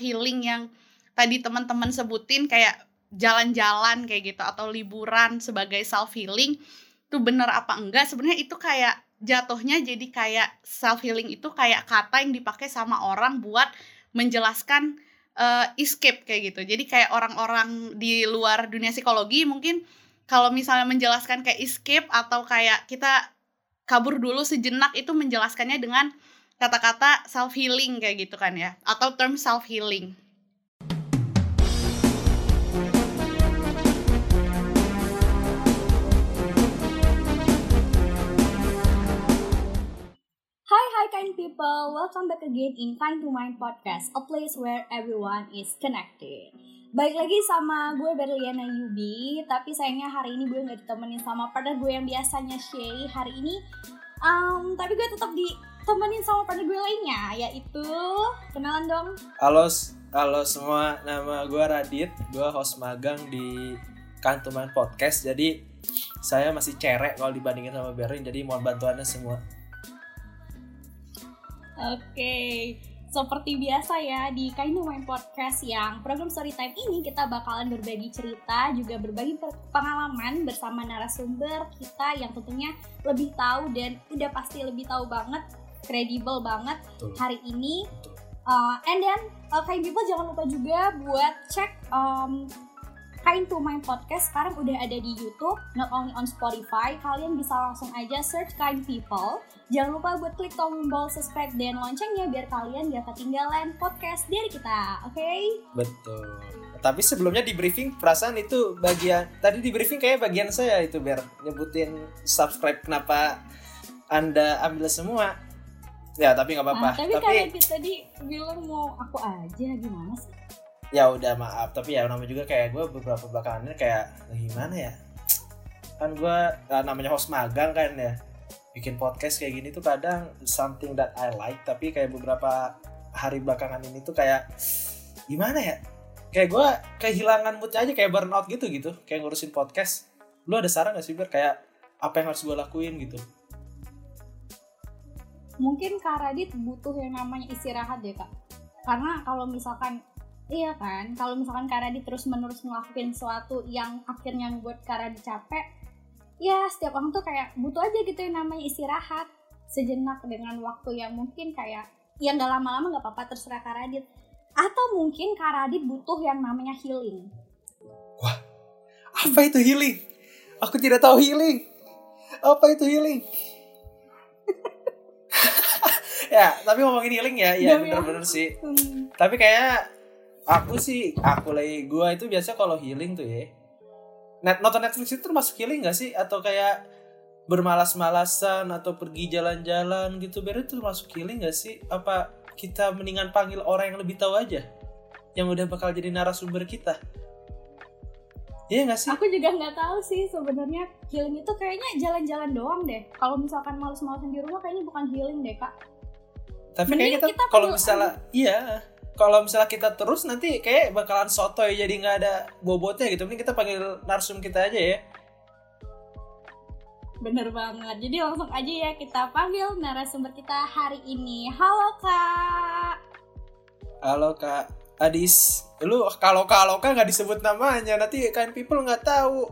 healing yang tadi teman-teman sebutin kayak jalan-jalan kayak gitu atau liburan sebagai self healing itu bener apa enggak? Sebenarnya itu kayak jatuhnya jadi kayak self healing itu kayak kata yang dipakai sama orang buat menjelaskan uh, escape kayak gitu. Jadi kayak orang-orang di luar dunia psikologi mungkin kalau misalnya menjelaskan kayak escape atau kayak kita kabur dulu sejenak itu menjelaskannya dengan kata-kata self healing kayak gitu kan ya atau term self healing Hi kind people, welcome back again in Kind to Mind Podcast, a place where everyone is connected. Baik lagi sama gue Berliana Yubi, tapi sayangnya hari ini gue nggak ditemenin sama partner gue yang biasanya Shay hari ini. Um, tapi gue tetap ditemenin sama partner gue lainnya, yaitu kenalan dong. Halo, halo semua, nama gue Radit, gue host magang di Mind Podcast. Jadi saya masih cerek kalau dibandingin sama Berlin, jadi mohon bantuannya semua. Oke, seperti biasa ya di Kainu Main Podcast yang program Storytime ini kita bakalan berbagi cerita, juga berbagi pengalaman bersama narasumber kita yang tentunya lebih tahu dan udah pasti lebih tahu banget, kredibel banget Betul. hari ini. Uh, and then, uh, kain people jangan lupa juga buat cek um, Kain to My Podcast sekarang udah ada di YouTube, not only on Spotify. Kalian bisa langsung aja search Kind People. Jangan lupa buat klik tombol subscribe dan loncengnya biar kalian gak ketinggalan podcast dari kita, oke? Okay? Betul. Tapi sebelumnya di briefing perasaan itu bagian tadi di briefing kayak bagian saya itu biar nyebutin subscribe kenapa anda ambil semua. Ya tapi nggak apa-apa. Nah, tapi, tapi kalian tadi bilang mau aku aja gimana sih? ya udah maaf. Tapi ya namanya juga kayak gue beberapa belakangan ini kayak gimana ya? Kan gue nah, namanya host magang kan ya. Bikin podcast kayak gini tuh kadang something that I like. Tapi kayak beberapa hari belakangan ini tuh kayak gimana ya? Kayak gue kehilangan mood aja kayak burnout gitu gitu. Kayak ngurusin podcast. Lu ada saran gak sih biar kayak apa yang harus gue lakuin gitu mungkin Kak Radit butuh yang namanya istirahat ya kak karena kalau misalkan Iya kan, kalau misalkan Karadi terus menerus ngelakuin sesuatu yang akhirnya buat Karadi capek, ya setiap orang tuh kayak butuh aja gitu yang namanya istirahat sejenak dengan waktu yang mungkin kayak yang gak lama-lama gak apa-apa terserah Karadit atau mungkin Karadit butuh yang namanya healing. Wah, apa itu healing? Aku tidak tahu healing. Apa itu healing? Ya, tapi ngomongin healing ya, ya bener-bener sih. Hmm. Tapi kayak aku sih aku lagi gua itu biasa kalau healing tuh ya net nonton Netflix itu termasuk healing gak sih atau kayak bermalas-malasan atau pergi jalan-jalan gitu biar itu termasuk healing gak sih apa kita mendingan panggil orang yang lebih tahu aja yang udah bakal jadi narasumber kita Iya gak sih? Aku juga nggak tahu sih sebenarnya healing itu kayaknya jalan-jalan doang deh. Kalau misalkan males-malesan di rumah kayaknya bukan healing deh kak. Tapi kayaknya kita, kita kalau misalnya iya kalau misalnya kita terus nanti kayak bakalan sotoy jadi nggak ada bobotnya gitu mending kita panggil narsum kita aja ya Bener banget. Jadi langsung aja ya kita panggil narasumber kita hari ini. Halo Kak. Halo Kak. Adis. Lu kalau kalau Kak nggak disebut namanya nanti kain people nggak tahu.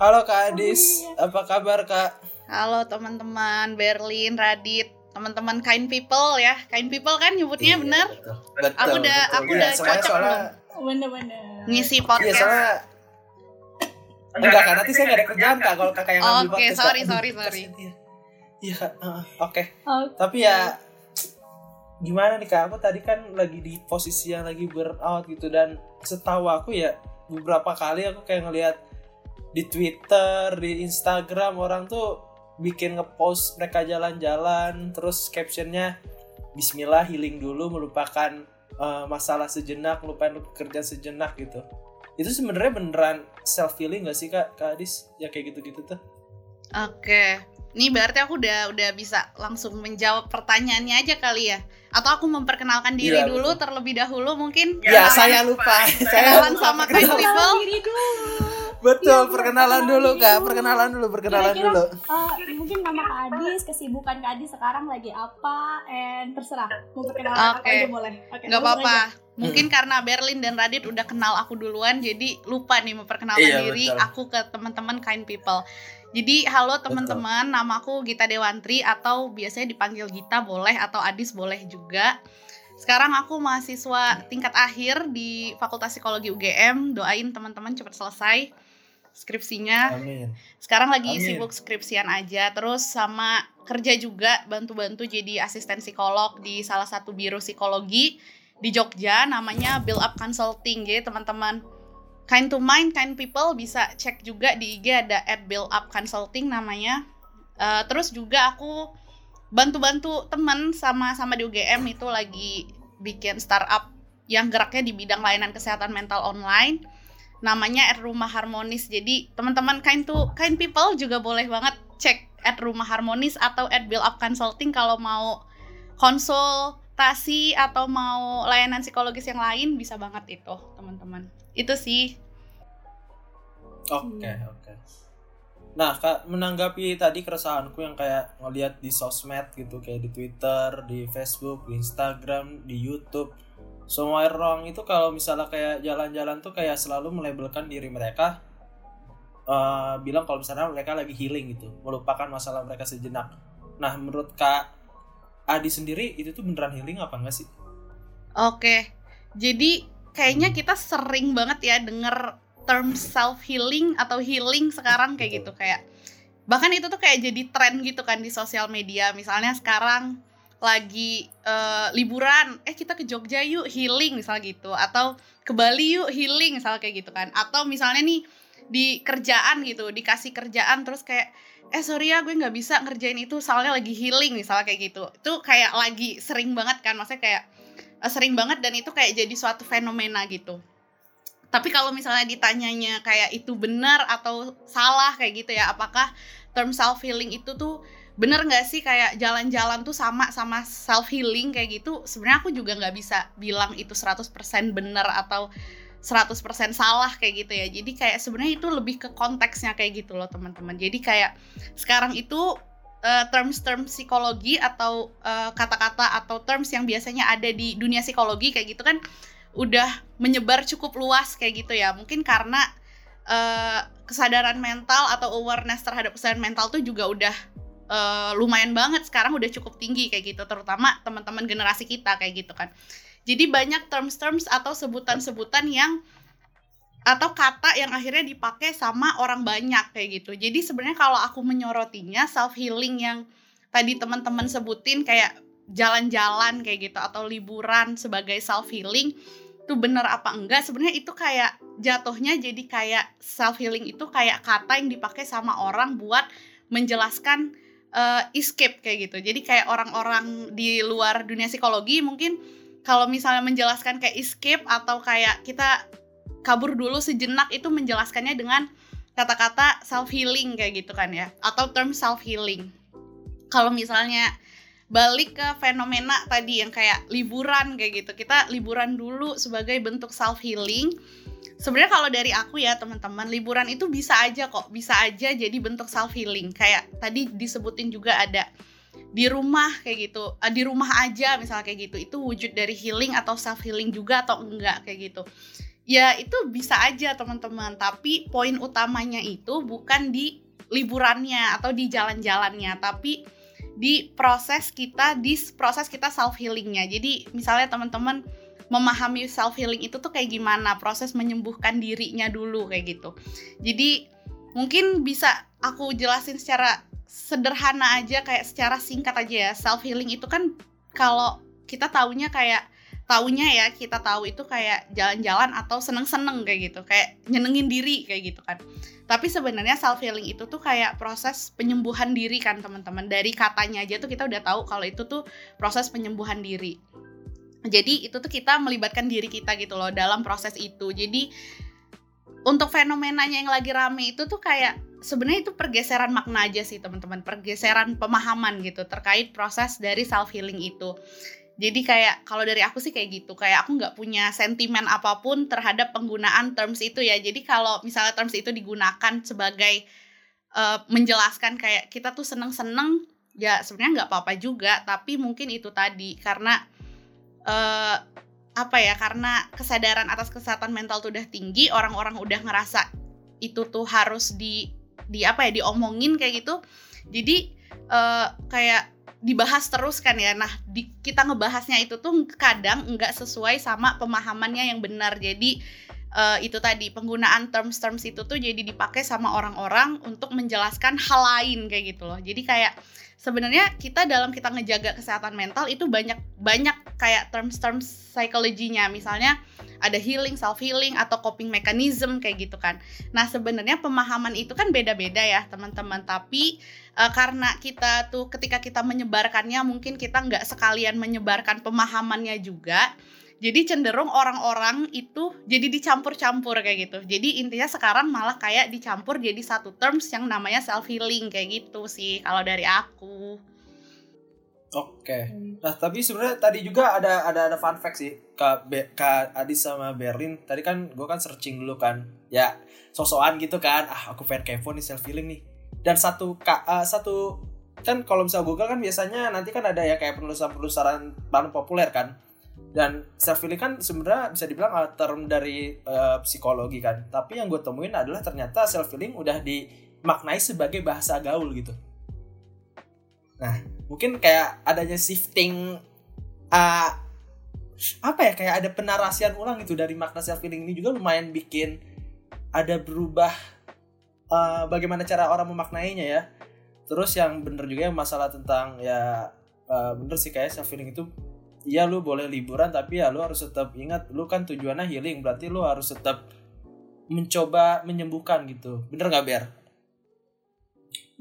Halo Kak Adis. Oh, iya. Apa kabar Kak? Halo teman-teman Berlin, Radit teman-teman kind people ya kind people kan nyebutnya iya, bener betul. Betul, aku udah betul. aku ya, udah cocok soalnya, bener-bener ngisi podcast iya, soalnya, enggak kan nanti saya gak ada kerjaan kak kalau kakak yang ngambil okay, podcast sorry kak. sorry sorry iya uh, oke okay. okay. tapi ya gimana nih kak aku tadi kan lagi di posisi yang lagi burnout gitu dan setahu aku ya beberapa kali aku kayak ngelihat di Twitter di Instagram orang tuh bikin ngepost mereka jalan-jalan terus captionnya Bismillah healing dulu melupakan uh, masalah sejenak melupakan kerja sejenak gitu. Itu sebenarnya beneran self healing gak sih kak? Kak Adis? Ya kayak gitu-gitu tuh. Oke. Ini berarti aku udah udah bisa langsung menjawab pertanyaannya aja kali ya? Atau aku memperkenalkan diri ya, dulu betul. terlebih dahulu mungkin? Ya, ya saya lupa. Saya lupa. sama Kak Diri dulu Betul, ya, perkenalan dulu Kak, perkenalan dulu, perkenalan Kira -kira, dulu. Uh, mungkin nama Kak Adis, kesibukan Kak Adis sekarang lagi apa, and terserak. Mau perkenalan okay. apa aja boleh. Oke, okay, Gak apa-apa. Mungkin hmm. karena Berlin dan Radit udah kenal aku duluan, jadi lupa nih memperkenalkan iya, diri betul. aku ke teman-teman kind people. Jadi halo teman-teman, nama aku Gita Dewantri atau biasanya dipanggil Gita boleh atau Adis boleh juga. Sekarang aku mahasiswa tingkat akhir di Fakultas Psikologi UGM. Doain teman-teman cepat selesai skripsinya. Amin. Sekarang lagi Amin. sibuk skripsian aja, terus sama kerja juga bantu-bantu jadi asisten psikolog di salah satu biro psikologi di Jogja namanya Build Up Consulting ya teman-teman kind to mind kind people bisa cek juga di IG ada at build up consulting namanya uh, terus juga aku bantu-bantu temen sama sama di UGM itu lagi bikin startup yang geraknya di bidang layanan kesehatan mental online namanya at rumah harmonis. Jadi teman-teman kind to kind people juga boleh banget cek at rumah harmonis atau at build up consulting kalau mau konsultasi atau mau layanan psikologis yang lain bisa banget itu teman-teman. Itu sih. Oke okay, oke. Okay. nah kak menanggapi tadi keresahanku yang kayak ngeliat di sosmed gitu kayak di twitter di facebook di instagram di youtube semua orang itu kalau misalnya kayak jalan-jalan tuh kayak selalu melabelkan diri mereka uh, bilang kalau misalnya mereka lagi healing gitu melupakan masalah mereka sejenak. Nah menurut kak Adi sendiri itu tuh beneran healing apa enggak sih? Oke jadi kayaknya kita sering banget ya denger term self healing atau healing sekarang kayak gitu kayak bahkan itu tuh kayak jadi tren gitu kan di sosial media. Misalnya sekarang lagi uh, liburan eh kita ke Jogja yuk healing misal gitu. Atau ke Bali yuk healing misal kayak gitu kan. Atau misalnya nih di kerjaan gitu dikasih kerjaan terus kayak eh sorry ya gue nggak bisa ngerjain itu soalnya lagi healing misalnya kayak gitu. Itu kayak lagi sering banget kan maksudnya kayak uh, sering banget dan itu kayak jadi suatu fenomena gitu. Tapi kalau misalnya ditanyanya kayak itu benar atau salah kayak gitu ya apakah term self healing itu tuh bener nggak sih kayak jalan-jalan tuh sama sama self healing kayak gitu? Sebenarnya aku juga nggak bisa bilang itu 100% bener atau 100% salah kayak gitu ya. Jadi kayak sebenarnya itu lebih ke konteksnya kayak gitu loh teman-teman. Jadi kayak sekarang itu uh, terms-terms psikologi atau uh, kata-kata atau terms yang biasanya ada di dunia psikologi kayak gitu kan udah menyebar cukup luas kayak gitu ya. Mungkin karena uh, kesadaran mental atau awareness terhadap kesadaran mental tuh juga udah uh, lumayan banget sekarang udah cukup tinggi kayak gitu terutama teman-teman generasi kita kayak gitu kan jadi banyak terms-terms atau sebutan-sebutan yang atau kata yang akhirnya dipakai sama orang banyak kayak gitu. Jadi sebenarnya kalau aku menyorotinya self healing yang tadi teman-teman sebutin kayak jalan-jalan kayak gitu atau liburan sebagai self healing itu bener apa enggak sebenarnya itu kayak jatuhnya jadi kayak self healing itu kayak kata yang dipakai sama orang buat menjelaskan uh, escape kayak gitu. Jadi kayak orang-orang di luar dunia psikologi mungkin kalau misalnya menjelaskan kayak escape atau kayak kita kabur dulu sejenak itu menjelaskannya dengan kata-kata self healing kayak gitu kan ya. Atau term self healing kalau misalnya balik ke fenomena tadi yang kayak liburan kayak gitu. Kita liburan dulu sebagai bentuk self healing sebenarnya kalau dari aku ya teman-teman liburan itu bisa aja kok. Bisa aja jadi bentuk self healing kayak tadi disebutin juga ada di rumah kayak gitu. Uh, di rumah aja misalnya kayak gitu. Itu wujud dari healing atau self healing juga atau enggak kayak gitu. Ya itu bisa aja teman-teman. Tapi poin utamanya itu bukan di liburannya atau di jalan-jalannya tapi di proses kita di proses kita self healingnya jadi misalnya teman-teman memahami self healing itu tuh kayak gimana proses menyembuhkan dirinya dulu kayak gitu. Jadi mungkin bisa aku jelasin secara sederhana aja kayak secara singkat aja ya self healing itu kan kalau kita taunya kayak taunya ya kita tahu itu kayak jalan-jalan atau seneng-seneng kayak gitu. Kayak nyenengin diri kayak gitu kan. Tapi sebenarnya self healing itu tuh kayak proses penyembuhan diri kan teman-teman. Dari katanya aja tuh kita udah tahu kalau itu tuh proses penyembuhan diri jadi itu tuh kita melibatkan diri kita gitu loh dalam proses itu. Jadi untuk fenomenanya yang lagi rame itu tuh kayak sebenarnya itu pergeseran makna aja sih teman-teman. Pergeseran pemahaman gitu terkait proses dari self healing itu. Jadi kayak kalau dari aku sih kayak gitu. Kayak aku nggak punya sentimen apa pun terhadap penggunaan terms itu ya. Jadi kalau misalnya terms itu digunakan sebagai uh, menjelaskan kayak kita tuh seneng-seneng ya sebenarnya nggak apa-apa juga. Tapi mungkin itu tadi karena uh, apa ya karena kesadaran atas kesehatan mental tuh udah tinggi orang-orang udah ngerasa itu tuh harus di di apa ya diomongin kayak gitu. Jadi uh, kayak dibahas terus kan ya. Nah di, kita ngebahasnya itu tuh kadang nggak sesuai sama pemahamannya yang benar. Jadi uh, itu tadi penggunaan terms-terms itu tuh jadi dipakai sama orang-orang untuk menjelaskan hal lain kayak gitu loh jadi kayak sebenarnya kita dalam kita ngejaga kesehatan mental itu banyak banyak kayak terms-terms psikologinya misalnya ada healing, self healing atau coping mechanism kayak gitu kan. Nah, sebenarnya pemahaman itu kan beda-beda ya, teman-teman. Tapi uh, karena kita tuh ketika kita menyebarkannya mungkin kita nggak sekalian menyebarkan pemahamannya juga jadi cenderung orang-orang itu jadi dicampur-campur kayak gitu. Jadi intinya sekarang malah kayak dicampur jadi satu terms yang namanya self healing kayak gitu sih kalau dari aku. Oke. Okay. nah tapi sebenarnya tadi juga ada ada ada fun fact sih. Kak Be, kak Adis sama Berlin tadi kan gue kan searching dulu kan. Ya sosokan gitu kan. Ah aku pengen kepo nih self healing nih. Dan satu kak uh, satu kan kalau misalnya Google kan biasanya nanti kan ada ya kayak penulisan-penulisan paling populer kan dan self healing kan sebenarnya bisa dibilang term dari uh, psikologi kan. Tapi yang gue temuin adalah ternyata self healing udah dimaknai sebagai bahasa gaul gitu. Nah mungkin kayak adanya shifting uh, apa ya kayak ada penarasian ulang gitu dari makna self healing ini juga lumayan bikin ada berubah uh, bagaimana cara orang memaknainya ya. Terus yang bener juga masalah tentang ya uh, bener sih kayak self healing itu Iya lu boleh liburan tapi ya lu harus tetap ingat lu kan tujuannya healing berarti lu harus tetap mencoba menyembuhkan gitu bener nggak Ber?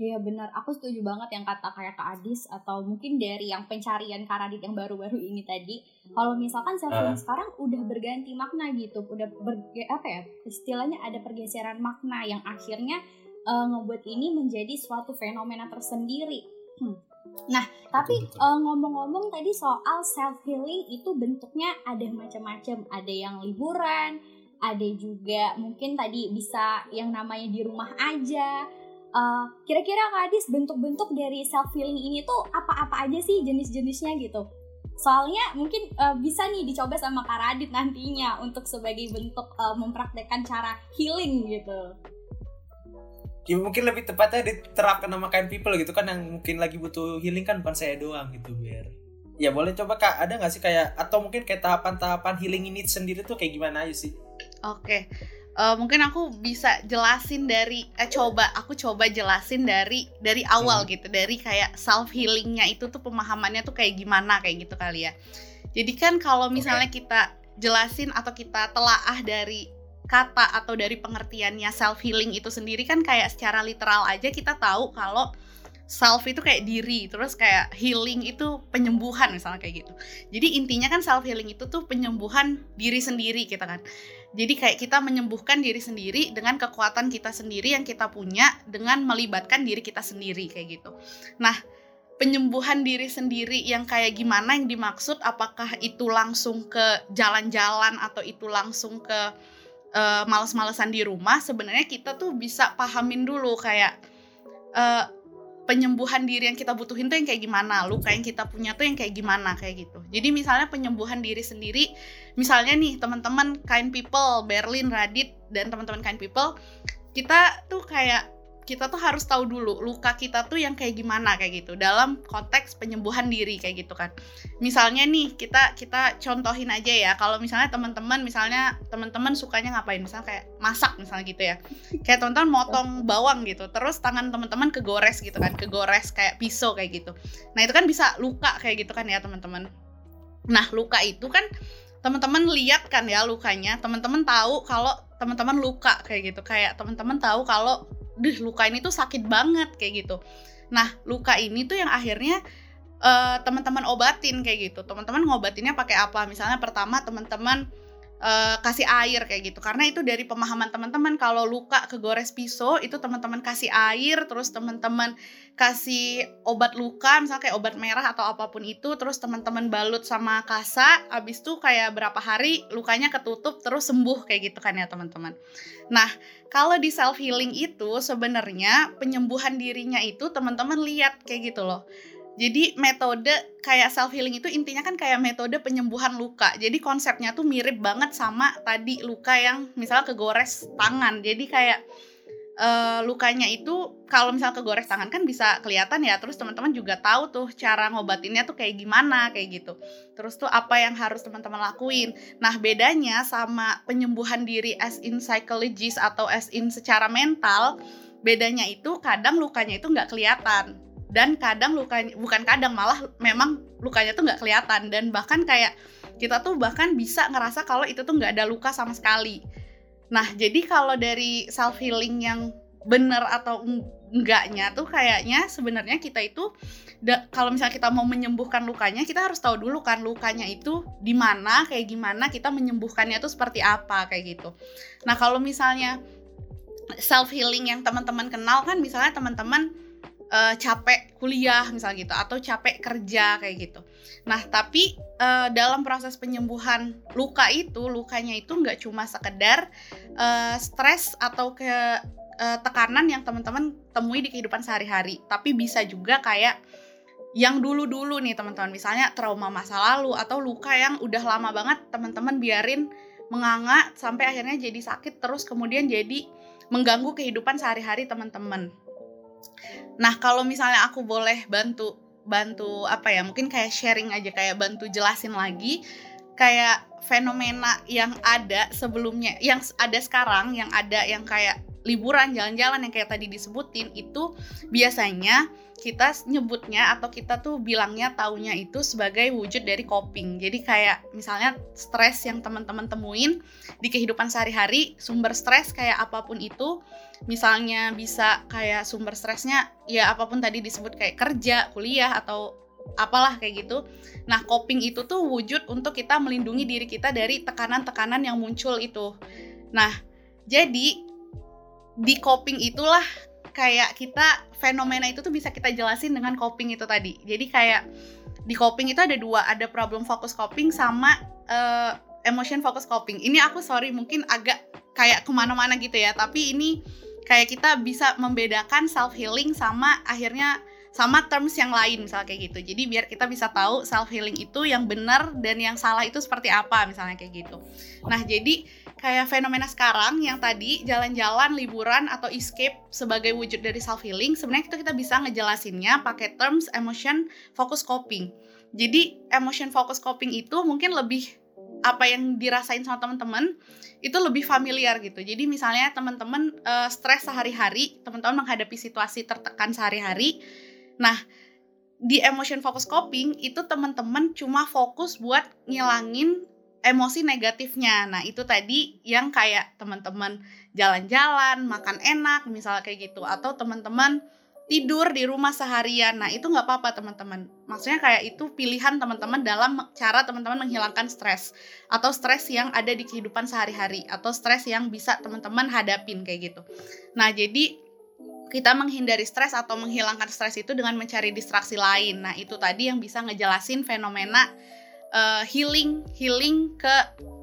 Iya benar, aku setuju banget yang kata kayak Kak Adis atau mungkin dari yang pencarian Karadit yang baru-baru ini tadi. Kalau misalkan self healing uh. sekarang udah berganti makna gitu, udah ber, apa ya istilahnya ada pergeseran makna yang akhirnya uh, ngebuat ini menjadi suatu fenomena tersendiri. Hmm Nah, tapi uh, ngomong-ngomong tadi soal self healing itu bentuknya ada macam-macam. Ada yang liburan, ada juga mungkin tadi bisa yang namanya di rumah aja. Uh, kira-kira Kak Adis bentuk-bentuk dari self healing ini tuh apa-apa aja sih jenis-jenisnya gitu? Soalnya mungkin uh, bisa nih dicoba sama Kak Radit nantinya untuk sebagai bentuk uh, mempraktekkan cara healing gitu ya mungkin lebih tepatnya diterapkan sama kain people gitu kan yang mungkin lagi butuh healing kan bukan saya doang gitu biar ya boleh coba kak ada nggak sih kayak atau mungkin kayak tahapan-tahapan healing ini sendiri tuh kayak gimana aja sih oke okay. uh, eh, mungkin aku bisa jelasin dari eh, coba aku coba jelasin dari dari awal hmm. gitu dari kayak self healingnya itu tuh pemahamannya tuh kayak gimana kayak gitu kali ya jadi kan kalau misalnya okay. kita jelasin atau kita telaah dari kata atau dari pengertiannya self healing itu sendiri kan kayak secara literal aja kita tahu kalau self itu kayak diri, terus kayak healing itu penyembuhan misalnya kayak gitu. Jadi intinya kan self healing itu tuh penyembuhan diri sendiri kita kan. Jadi kayak kita menyembuhkan diri sendiri dengan kekuatan kita sendiri yang kita punya dengan melibatkan diri kita sendiri kayak gitu. Nah, penyembuhan diri sendiri yang kayak gimana yang dimaksud apakah itu langsung ke jalan-jalan atau itu langsung ke uh, males-malesan di rumah sebenarnya kita tuh bisa pahamin dulu kayak uh, penyembuhan diri yang kita butuhin tuh yang kayak gimana luka yang kita punya tuh yang kayak gimana kayak gitu. Jadi misalnya penyembuhan diri sendiri misalnya nih teman-teman kind people Berlin Radit dan teman-teman kind people kita tuh kayak kita tuh harus tahu dulu luka kita tuh yang kayak gimana kayak gitu. Dalam konteks penyembuhan diri kayak gitu kan. Misalnya nih kita kita contohin aja ya. Kalau misalnya teman-teman misalnya teman-teman sukanya ngapain? Misalnya kayak masak misalnya gitu ya. Kayak teman-teman motong bawang gitu terus tangan teman-teman kegores gitu kan kegores kayak pisau kayak gitu. Nah itu kan bisa luka kayak gitu kan ya teman-teman. Nah luka itu kan teman-teman lihat kan ya lukanya teman-teman tahu kalau teman-teman luka kayak gitu. Kayak teman-teman tahu kalau dih luka ini tuh sakit banget kayak gitu. Nah luka ini tuh yang akhirnya uh, teman-teman obatin kayak gitu. Teman-teman ngobatinnya pakai apa? Misalnya pertama teman-teman uh, kasih air kayak gitu. Karena itu dari pemahaman teman-teman kalau luka kegores pisau itu teman-teman kasih air terus teman-teman kasih obat luka misalnya kayak obat merah atau apa pun itu terus teman-teman balut sama kasa abis itu kayak berapa hari lukanya ketutup terus sembuh kayak gitu kan ya teman-teman nah kalau di self healing itu sebenarnya penyembuhan dirinya itu teman-teman lihat kayak gitu loh jadi metode kayak self healing itu intinya kan kayak metode penyembuhan luka. Jadi konsepnya tuh mirip banget sama tadi luka yang misalnya kegores tangan. Jadi kayak uh, lukanya itu kalau misalnya kegores tangan kan bisa kelihatan ya. Terus teman-teman juga tahu tuh cara ngobatinnya tuh kayak gimana kayak gitu. Terus tuh apa yang harus teman-teman lakuin. Nah, bedanya sama penyembuhan diri as in psychologist atau as in secara mental, bedanya itu kadang lukanya itu nggak kelihatan dan kadang lukanya bukan kadang malah memang lukanya tuh nggak kelihatan dan bahkan kayak kita tuh bahkan bisa ngerasa kalau itu tuh nggak ada luka sama sekali. Nah jadi kalau dari self healing yang bener atau enggaknya tuh kayaknya sebenarnya kita itu kalau misalnya kita mau menyembuhkan lukanya kita harus tahu dulu kan lukanya itu di mana kayak gimana kita menyembuhkannya tuh seperti apa kayak gitu. Nah kalau misalnya self healing yang teman-teman kenal kan misalnya teman-teman uh, capek kuliah misalnya gitu atau capek kerja kayak gitu. Nah tapi uh, dalam proses penyembuhan luka itu lukanya itu nggak cuma sekedar uh, stres atau ke uh, tekanan yang teman-teman temui di kehidupan sehari-hari, tapi bisa juga kayak yang dulu-dulu nih teman-teman misalnya trauma masa lalu atau luka yang udah lama banget teman-teman biarin menganga sampai akhirnya jadi sakit terus kemudian jadi mengganggu kehidupan sehari-hari teman-teman. Nah, kalau misalnya aku boleh bantu bantu apa ya? Mungkin kayak sharing aja kayak bantu jelasin lagi kayak fenomena yang ada sebelumnya, yang ada sekarang, yang ada yang kayak liburan jalan-jalan yang kayak tadi disebutin itu biasanya kita nyebutnya atau kita tuh bilangnya taunya itu sebagai wujud dari coping. Jadi kayak misalnya stres yang teman-teman temuin di kehidupan sehari-hari, sumber stres kayak apa pun itu, misalnya bisa kayak sumber stresnya ya apa pun tadi disebut kayak kerja, kuliah atau apalah kayak gitu. Nah, coping itu tuh wujud untuk kita melindungi diri kita dari tekanan-tekanan yang muncul itu. Nah, jadi di coping itulah kayak kita fenomena itu tuh bisa kita jelasin dengan coping itu tadi. Jadi kayak di coping itu ada dua, ada problem focus coping sama uh, emotion focus coping. Ini aku sorry mungkin agak kayak ke mana-mana gitu ya, tapi ini kayak kita bisa membedakan self healing sama akhirnya sama terms yang lain misalnya kayak gitu. Jadi biar kita bisa tahu self healing itu yang benar dan yang salah itu seperti apa misalnya kayak gitu. Nah, jadi kayak fenomena sekarang yang tadi jalan-jalan, liburan atau escape sebagai wujud dari self healing, sebenarnya itu kita bisa ngejelasinnya pakai terms emotion focus coping. Jadi emotion focus coping itu mungkin lebih apa yang dirasain sama teman-teman itu lebih familiar gitu. Jadi misalnya teman-teman uh, stres sehari-hari, teman-teman menghadapi situasi tertekan sehari-hari. Nah, di emotion focus coping itu teman-teman cuma fokus buat ngilangin emosi negatifnya. Nah, itu tadi yang kayak teman-teman jalan-jalan, makan enak, misalnya kayak gitu, atau teman-teman tidur di rumah seharian. Nah, itu nggak apa-apa, teman-teman. Maksudnya kayak itu pilihan teman-teman dalam cara teman-teman menghilangkan stres atau stres yang ada di kehidupan sehari-hari atau stres yang bisa teman-teman hadapin kayak gitu. Nah, jadi kita menghindari stres atau menghilangkan stres itu dengan mencari distraksi lain. Nah, itu tadi yang bisa ngejelasin fenomena uh, healing healing ke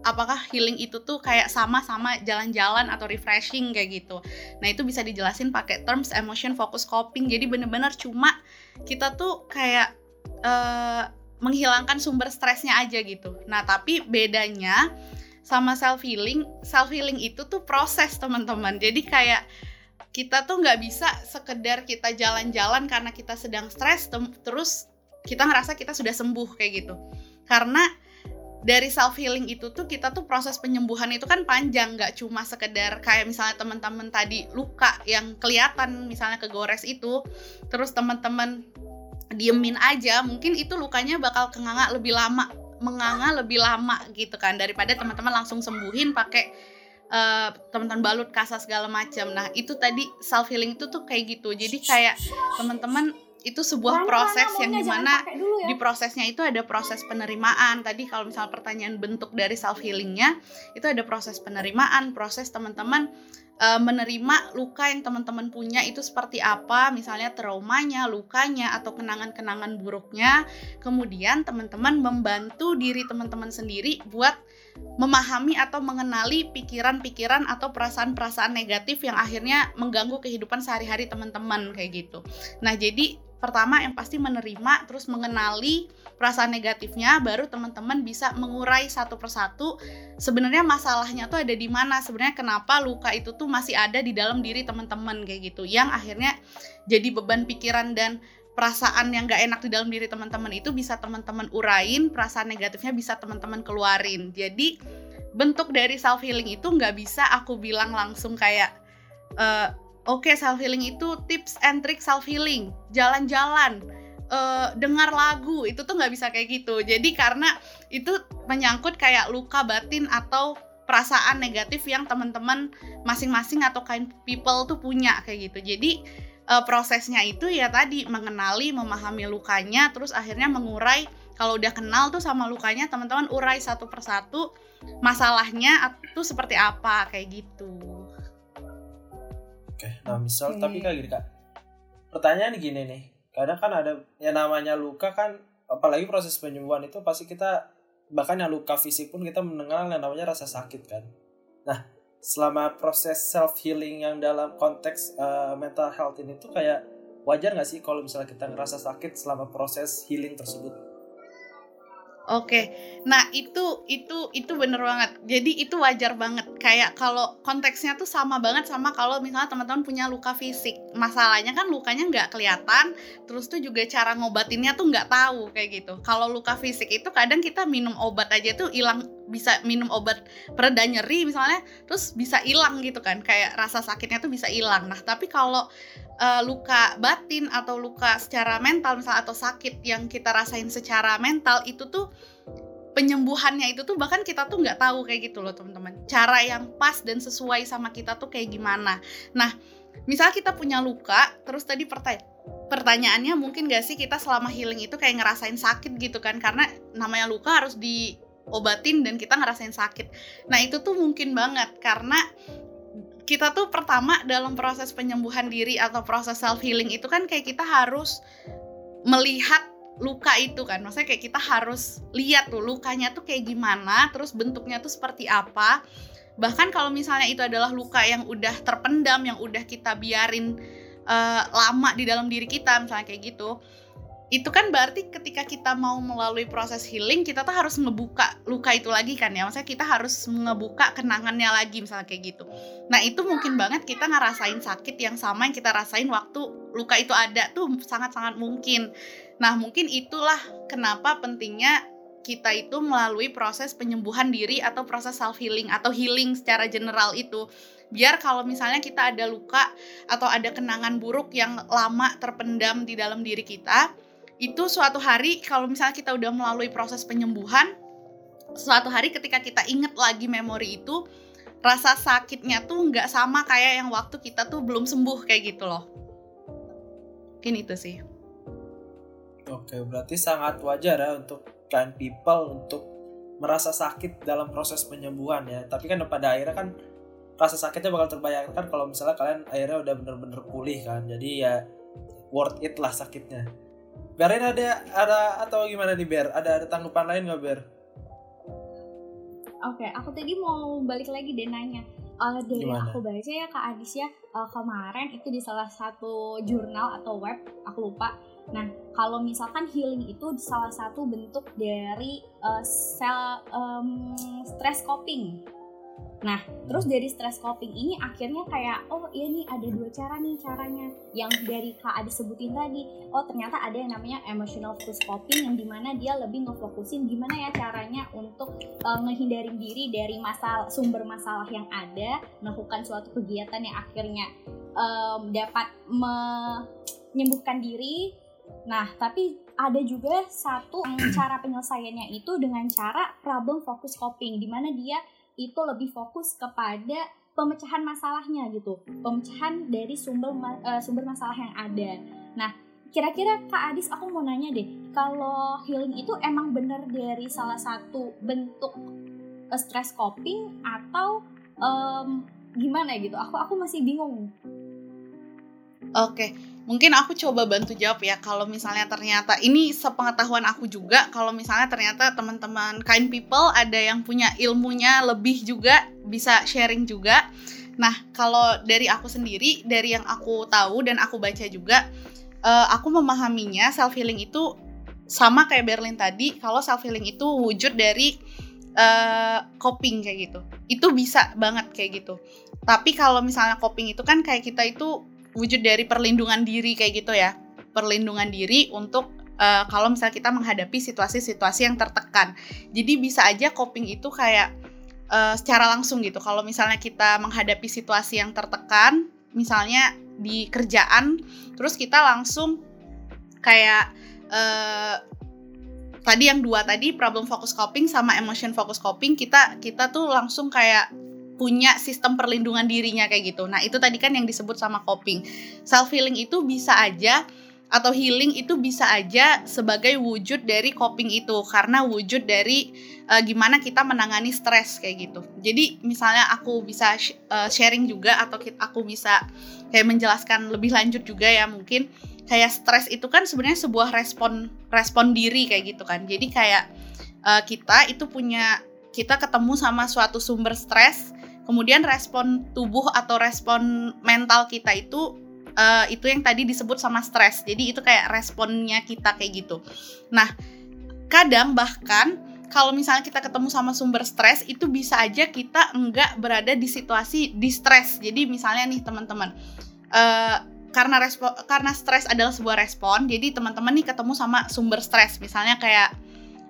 apakah healing itu tuh kayak sama-sama jalan-jalan atau refreshing kayak gitu. Nah, itu bisa dijelasin pakai terms emotion focus coping. Jadi bener-bener cuma kita tuh kayak uh, menghilangkan sumber stresnya aja gitu. Nah, tapi bedanya sama self healing, self healing itu tuh proses teman-teman. Jadi kayak kita tuh nggak bisa sekedar kita jalan-jalan karena kita sedang stres terus kita ngerasa kita sudah sembuh kayak gitu karena dari self healing itu tuh kita tuh proses penyembuhan itu kan panjang nggak cuma sekedar kayak misalnya teman-teman tadi luka yang kelihatan misalnya kegores itu terus teman-teman diemin aja mungkin itu lukanya bakal kenganga lebih lama menganga lebih lama gitu kan daripada teman-teman langsung sembuhin pakai uh, teman-teman balut kasa segala macam. Nah itu tadi self healing itu tuh kayak gitu. Jadi kayak teman-teman itu sebuah mana, proses mana, yang di mana ya. di prosesnya itu ada proses penerimaan tadi kalau misalnya pertanyaan bentuk dari self healingnya itu ada proses penerimaan proses teman-teman uh, menerima luka yang teman-teman punya itu seperti apa misalnya traumanya lukanya atau kenangan-kenangan buruknya kemudian teman-teman membantu diri teman-teman sendiri buat memahami atau mengenali pikiran-pikiran atau perasaan-perasaan negatif yang akhirnya mengganggu kehidupan sehari-hari teman-teman kayak gitu. Nah, jadi pertama yang pasti menerima terus mengenali perasaan negatifnya baru teman-teman bisa mengurai satu persatu sebenarnya masalahnya tuh ada di mana sebenarnya kenapa luka itu tuh masih ada di dalam diri teman-teman kayak gitu yang akhirnya jadi beban pikiran dan perasaan yang gak enak di dalam diri teman-teman itu bisa teman-teman urain, perasaan negatifnya bisa teman-teman keluarin. Jadi bentuk dari self healing itu nggak bisa aku bilang langsung kayak uh, oke okay, self healing itu tips and trick self healing, jalan-jalan, uh, dengar lagu itu tuh nggak bisa kayak gitu. Jadi karena itu menyangkut kayak luka batin atau perasaan negatif yang teman-teman masing-masing atau kind people tuh punya kayak gitu. Jadi uh, prosesnya itu ya tadi mengenali, memahami lukanya, terus akhirnya mengurai. Kalau udah kenal tuh sama lukanya, teman-teman urai satu persatu masalahnya itu seperti apa kayak gitu. Oke, nah misal okay. tapi kayak gini kak, pertanyaan gini nih, kadang kan ada yang namanya luka kan, apalagi proses penyembuhan itu pasti kita bahkan yang luka fisik pun kita mendengar yang namanya rasa sakit kan. Nah, selama proses self healing yang dalam konteks uh, mental health ini tuh kayak wajar nggak sih kalau misalnya kita ngerasa sakit selama proses healing tersebut? Oke, nah itu itu itu bener banget. Jadi itu wajar banget. Kayak kalau konteksnya tuh sama banget sama kalau misalnya teman-teman punya luka fisik. Masalahnya kan lukanya nggak kelihatan, terus tuh juga cara ngobatinnya tuh nggak tahu kayak gitu. Kalau luka fisik itu kadang kita minum obat aja tuh hilang bisa minum obat pereda nyeri misalnya, terus bisa hilang gitu kan. Kayak rasa sakitnya tuh bisa hilang. Nah tapi kalau uh, luka batin atau luka secara mental misalnya atau sakit yang kita rasain secara mental itu tuh penyembuhannya itu tuh bahkan kita tuh nggak tahu kayak gitu loh teman-teman. Cara yang pas dan sesuai sama kita tuh kayak gimana. Nah misal kita punya luka terus tadi pertanyaan pertanyaannya mungkin gak sih kita selama healing itu kayak ngerasain sakit gitu kan? Karena namanya luka harus diobatin dan kita ngerasain sakit. Nah itu tuh mungkin banget karena kita tuh pertama dalam proses penyembuhan diri atau proses self healing itu kan kayak kita harus melihat luka itu kan. Maksudnya kayak kita harus lihat tuh lukanya tuh kayak gimana terus bentuknya tuh seperti apa. Bahkan kalau misalnya itu adalah luka yang udah terpendam yang udah kita biarin uh, lama di dalam diri kita misalnya kayak gitu itu kan berarti ketika kita mau melalui proses healing kita tuh harus ngebuka luka itu lagi kan ya. Maksudnya kita harus ngebuka kenangannya lagi misalnya kayak gitu. Nah itu mungkin banget kita ngerasain sakit yang sama yang kita rasain waktu luka itu ada tuh sangat-sangat mungkin. Nah mungkin itulah kenapa pentingnya kita itu melalui proses penyembuhan diri atau proses self healing atau healing secara general itu. Biar kalau misalnya kita ada luka atau ada kenangan buruk yang lama terpendam di dalam diri kita itu suatu hari kalau misalnya kita udah melalui proses penyembuhan suatu hari ketika kita inget lagi memori itu rasa sakitnya tuh nggak sama kayak yang waktu kita tuh belum sembuh kayak gitu loh. Mungkin itu sih. Oke berarti sangat wajar ya untuk kind people untuk merasa sakit dalam proses penyembuhan ya. Tapi kan pada akhirnya kan rasa sakitnya bakal terbayangkan kalau misalnya kalian akhirnya udah bener-bener pulih kan. Jadi ya worth it lah sakitnya Berin ada ada atau gimana nih Ber? Ada ada tanggapan lain nggak Ber? Oke, okay, aku tadi mau balik lagi deh nanya. Uh, dari Gimana? aku baca ya Kak Adis ya uh, kemarin itu di salah satu jurnal atau web aku lupa. Nah kalau misalkan healing itu salah satu bentuk dari uh, sel um, stress coping Nah, terus dari stress coping ini akhirnya kayak oh iya nih ada dua cara nih caranya yang dari Kak Adi sebutin tadi. Oh ternyata ada yang namanya emotional focus coping yang di mana dia lebih ngefokusin gimana ya caranya untuk uh, ngehindarin diri dari masalah sumber masalah yang ada, melakukan suatu kegiatan yang akhirnya um, dapat menyembuhkan diri. Nah, tapi ada juga satu cara penyelesaiannya itu dengan cara problem focus coping, di mana dia itu lebih fokus kepada pemecahan masalahnya gitu. Pemecahan dari sumber uh, sumber masalah yang ada. Nah kira-kira kak Adis aku mau nanya deh kalau healing itu emang bener dari salah satu bentuk uh, stress coping atau um, gimana gitu? Aku aku masih bingung. Oke, mungkin aku coba bantu jawab ya. Kalau misalnya ternyata ini sepengetahuan aku juga, kalau misalnya ternyata teman-teman kind people ada yang punya ilmunya lebih juga bisa sharing juga. Nah, kalau dari aku sendiri, dari yang aku tahu dan aku baca juga, uh, aku memahaminya self healing itu sama kayak Berlin tadi kalau self healing itu wujud dari uh, coping kayak gitu itu bisa banget kayak gitu tapi kalau misalnya coping itu kan kayak kita itu wujud dari perlindungan diri kayak gitu ya. Perlindungan diri untuk uh, kalau misalnya kita menghadapi situasi-situasi yang tertekan. Jadi bisa aja coping itu kayak uh, secara langsung gitu. Kalau misalnya kita menghadapi situasi yang tertekan misalnya di kerjaan terus kita langsung kayak uh, tadi yang dua tadi problem focus coping sama emotion focus coping kita kita tuh langsung kayak punya sistem perlindungan dirinya kayak gitu. Nah, itu tadi kan yang disebut sama coping. Self healing itu bisa aja atau healing itu bisa aja sebagai wujud dari coping itu karena wujud dari uh, gimana kita menangani stres kayak gitu. Jadi misalnya aku bisa uh, sharing juga atau aku bisa kayak menjelaskan lebih lanjut juga ya mungkin kayak stres itu kan sebenarnya sebuah respon respon diri kayak gitu kan jadi kayak uh, kita itu punya kita ketemu sama suatu sumber stres kemudian respon tubuh atau respon mental kita itu uh, itu yang tadi disebut sama stres. Jadi itu kayak responnya kita kayak gitu. Nah kadang bahkan kalau misalnya kita ketemu sama sumber stres itu bisa aja kita enggak berada di situasi di stres jadi misalnya nih teman-teman uh, karena respon karena stres adalah sebuah respon jadi teman-teman nih ketemu sama sumber stres. Misalnya kayak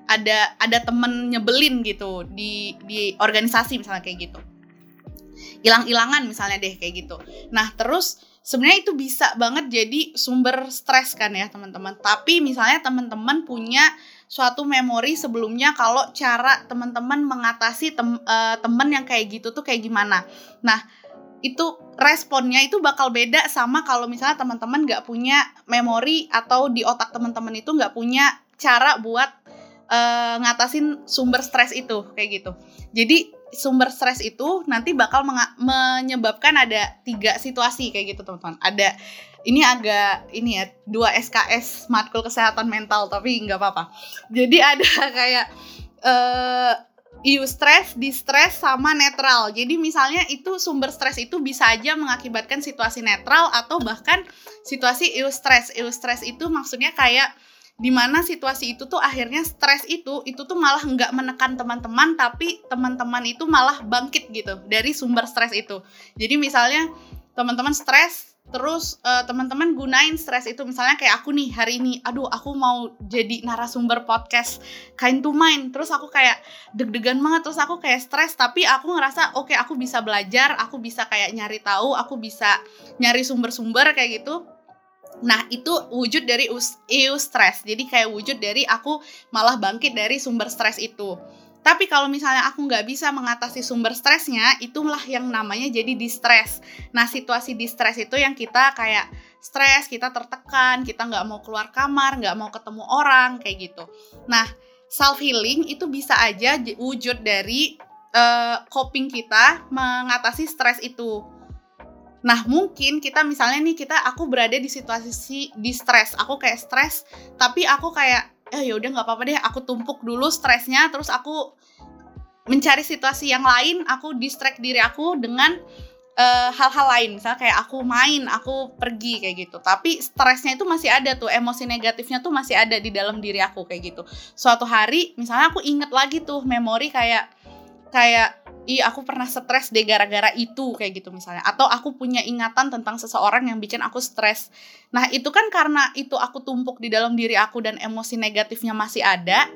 ada ada temen nyebelin gitu di di organisasi misalnya kayak gitu hilang-hilangan misalnya deh kayak gitu. Nah terus sebenarnya itu bisa banget jadi sumber stres kan ya teman-teman. Tapi misalnya teman-teman punya suatu memori sebelumnya kalau cara teman-teman mengatasi tem, uh, temen yang kayak gitu tuh kayak gimana. Nah itu responnya itu bakal beda sama kalau misalnya teman-teman nggak punya memori atau di otak teman-teman itu nggak punya cara buat uh, ngatasin sumber stres itu kayak gitu. Jadi sumber stres itu nanti bakal menyebabkan ada tiga situasi kayak gitu teman-teman. Ada ini agak ini ya dua SKS matkul kesehatan mental tapi nggak apa-apa. Jadi ada kayak uh, eustress, distress, sama netral. Jadi misalnya itu sumber stres itu bisa aja mengakibatkan situasi netral atau bahkan situasi eustress. Eustress itu maksudnya kayak di mana situasi itu tuh akhirnya stres itu itu tuh malah nggak menekan teman-teman tapi teman-teman itu malah bangkit gitu dari sumber stres itu. Jadi misalnya teman-teman stres terus uh, teman-teman gunain stres itu. Misalnya kayak aku nih hari ini aduh aku mau jadi narasumber podcast kind to mind. Terus aku kayak deg-degan banget terus aku kayak stres tapi aku ngerasa oke okay, aku bisa belajar aku bisa kayak nyari tahu aku bisa nyari sumber-sumber kayak gitu Nah, itu wujud dari eu stres. Jadi kayak wujud dari aku malah bangkit dari sumber stres itu. Tapi kalau misalnya aku nggak bisa mengatasi sumber stresnya, itulah yang namanya jadi distress. Nah, situasi distress itu yang kita kayak stres, kita tertekan, kita nggak mau keluar kamar, nggak mau ketemu orang, kayak gitu. Nah, self healing itu bisa aja wujud dari uh, coping kita mengatasi stres itu. Nah, mungkin kita misalnya nih kita aku berada di situasi di stres, aku kayak stres, tapi aku kayak eh ya udah nggak apa-apa deh aku tumpuk dulu stresnya. Terus aku mencari situasi yang lain aku distract diri aku dengan eh, hal-hal lain. Misalnya kayak aku main aku pergi kayak gitu. Tapi stresnya itu masih ada tuh emosi negatifnya tuh masih ada di dalam diri aku kayak gitu. Suatu hari misalnya aku inget lagi tuh memori kayak kayak ih aku pernah stres deh gara-gara itu kayak gitu misalnya. Atau aku punya ingatan tentang seseorang yang bikin aku stres. Nah itu kan karena itu aku tumpuk di dalam diri aku dan emosi negatifnya masih ada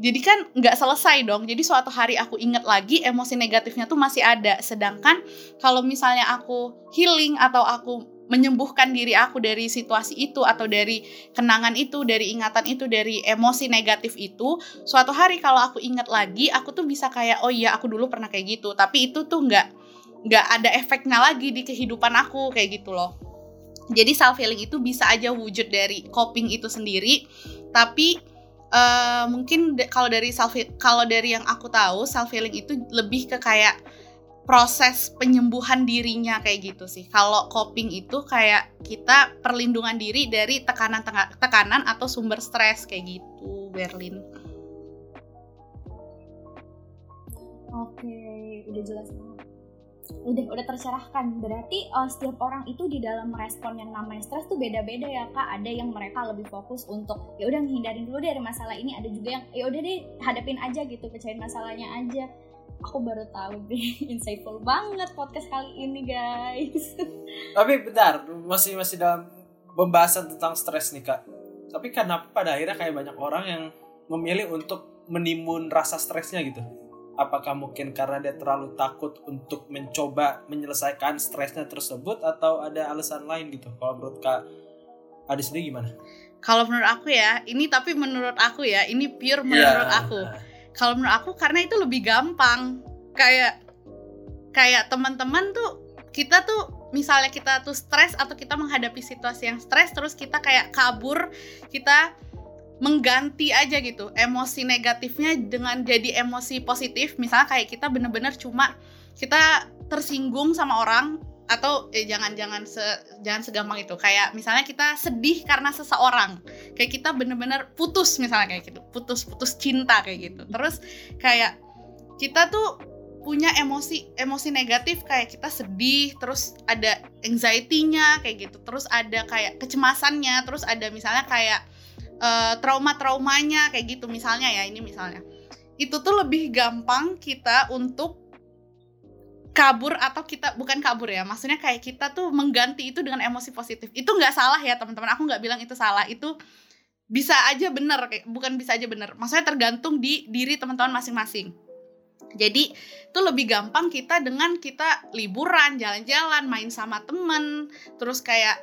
jadi kan nggak selesai dong. Jadi suatu hari aku inget lagi emosi negatifnya tuh masih ada. Sedangkan kalau misalnya aku healing atau aku menyembuhkan diri aku dari situasi itu atau dari kenangan itu, dari ingatan itu, dari emosi negatif itu, suatu hari kalau aku ingat lagi, aku tuh bisa kayak oh iya aku dulu pernah kayak gitu, tapi itu tuh nggak nggak ada efeknya lagi di kehidupan aku kayak gitu loh. Jadi self healing itu bisa aja wujud dari coping itu sendiri, tapi uh, mungkin kalau dari self kalau dari yang aku tahu self healing itu lebih ke kayak proses penyembuhan dirinya kayak gitu sih. Kalau coping itu kayak kita perlindungan diri dari tekanan tekanan atau sumber stres kayak gitu, Berlin. Oke, udah jelas banget. udah udah tercerahkan berarti uh, setiap orang itu di dalam merespon yang namanya stres tuh beda-beda ya kak ada yang mereka lebih fokus untuk ya udah menghindarin dulu dari masalah ini ada juga yang ya udah deh hadapin aja gitu pecahin masalahnya aja aku baru tahu deh insightful banget podcast kali ini guys tapi bentar masih masih dalam pembahasan tentang stres nih kak tapi kenapa pada akhirnya kayak banyak orang yang memilih untuk menimbun rasa stresnya gitu apakah mungkin karena dia terlalu takut untuk mencoba menyelesaikan stresnya tersebut atau ada alasan lain gitu kalau menurut kak Adi sendiri gimana? Kalau menurut aku ya, ini tapi menurut aku ya, ini pure menurut yeah. aku. Kalau menurut aku karena itu lebih gampang. Kayak kayak teman-teman tuh kita tuh misalnya kita tuh stres atau kita menghadapi situasi yang stres terus kita kayak kabur, kita mengganti aja gitu emosi negatifnya dengan jadi emosi positif misalnya kayak kita bener-bener cuma kita tersinggung sama orang atau eh, jangan jangan se, jangan segampang itu. Kayak misalnya kita sedih karena seseorang. Kayak kita bener-bener putus misalnya kayak gitu. Putus putus cinta kayak gitu. Terus kayak kita tuh punya emosi emosi negatif kayak kita sedih terus ada anxiety-nya kayak gitu. Terus ada kayak kecemasannya terus ada misalnya kayak uh, trauma-traumanya kayak gitu misalnya ya ini misalnya. Itu tuh lebih gampang kita untuk kabur atau kita bukan kabur ya maksudnya kayak kita tuh mengganti itu dengan emosi positif. Itu nggak salah ya teman-teman. Aku nggak bilang itu salah. Itu bisa aja bener kayak bukan bisa aja bener. Maksudnya tergantung di diri teman-teman masing-masing. Jadi itu lebih gampang kita dengan kita liburan jalan-jalan main sama temen terus kayak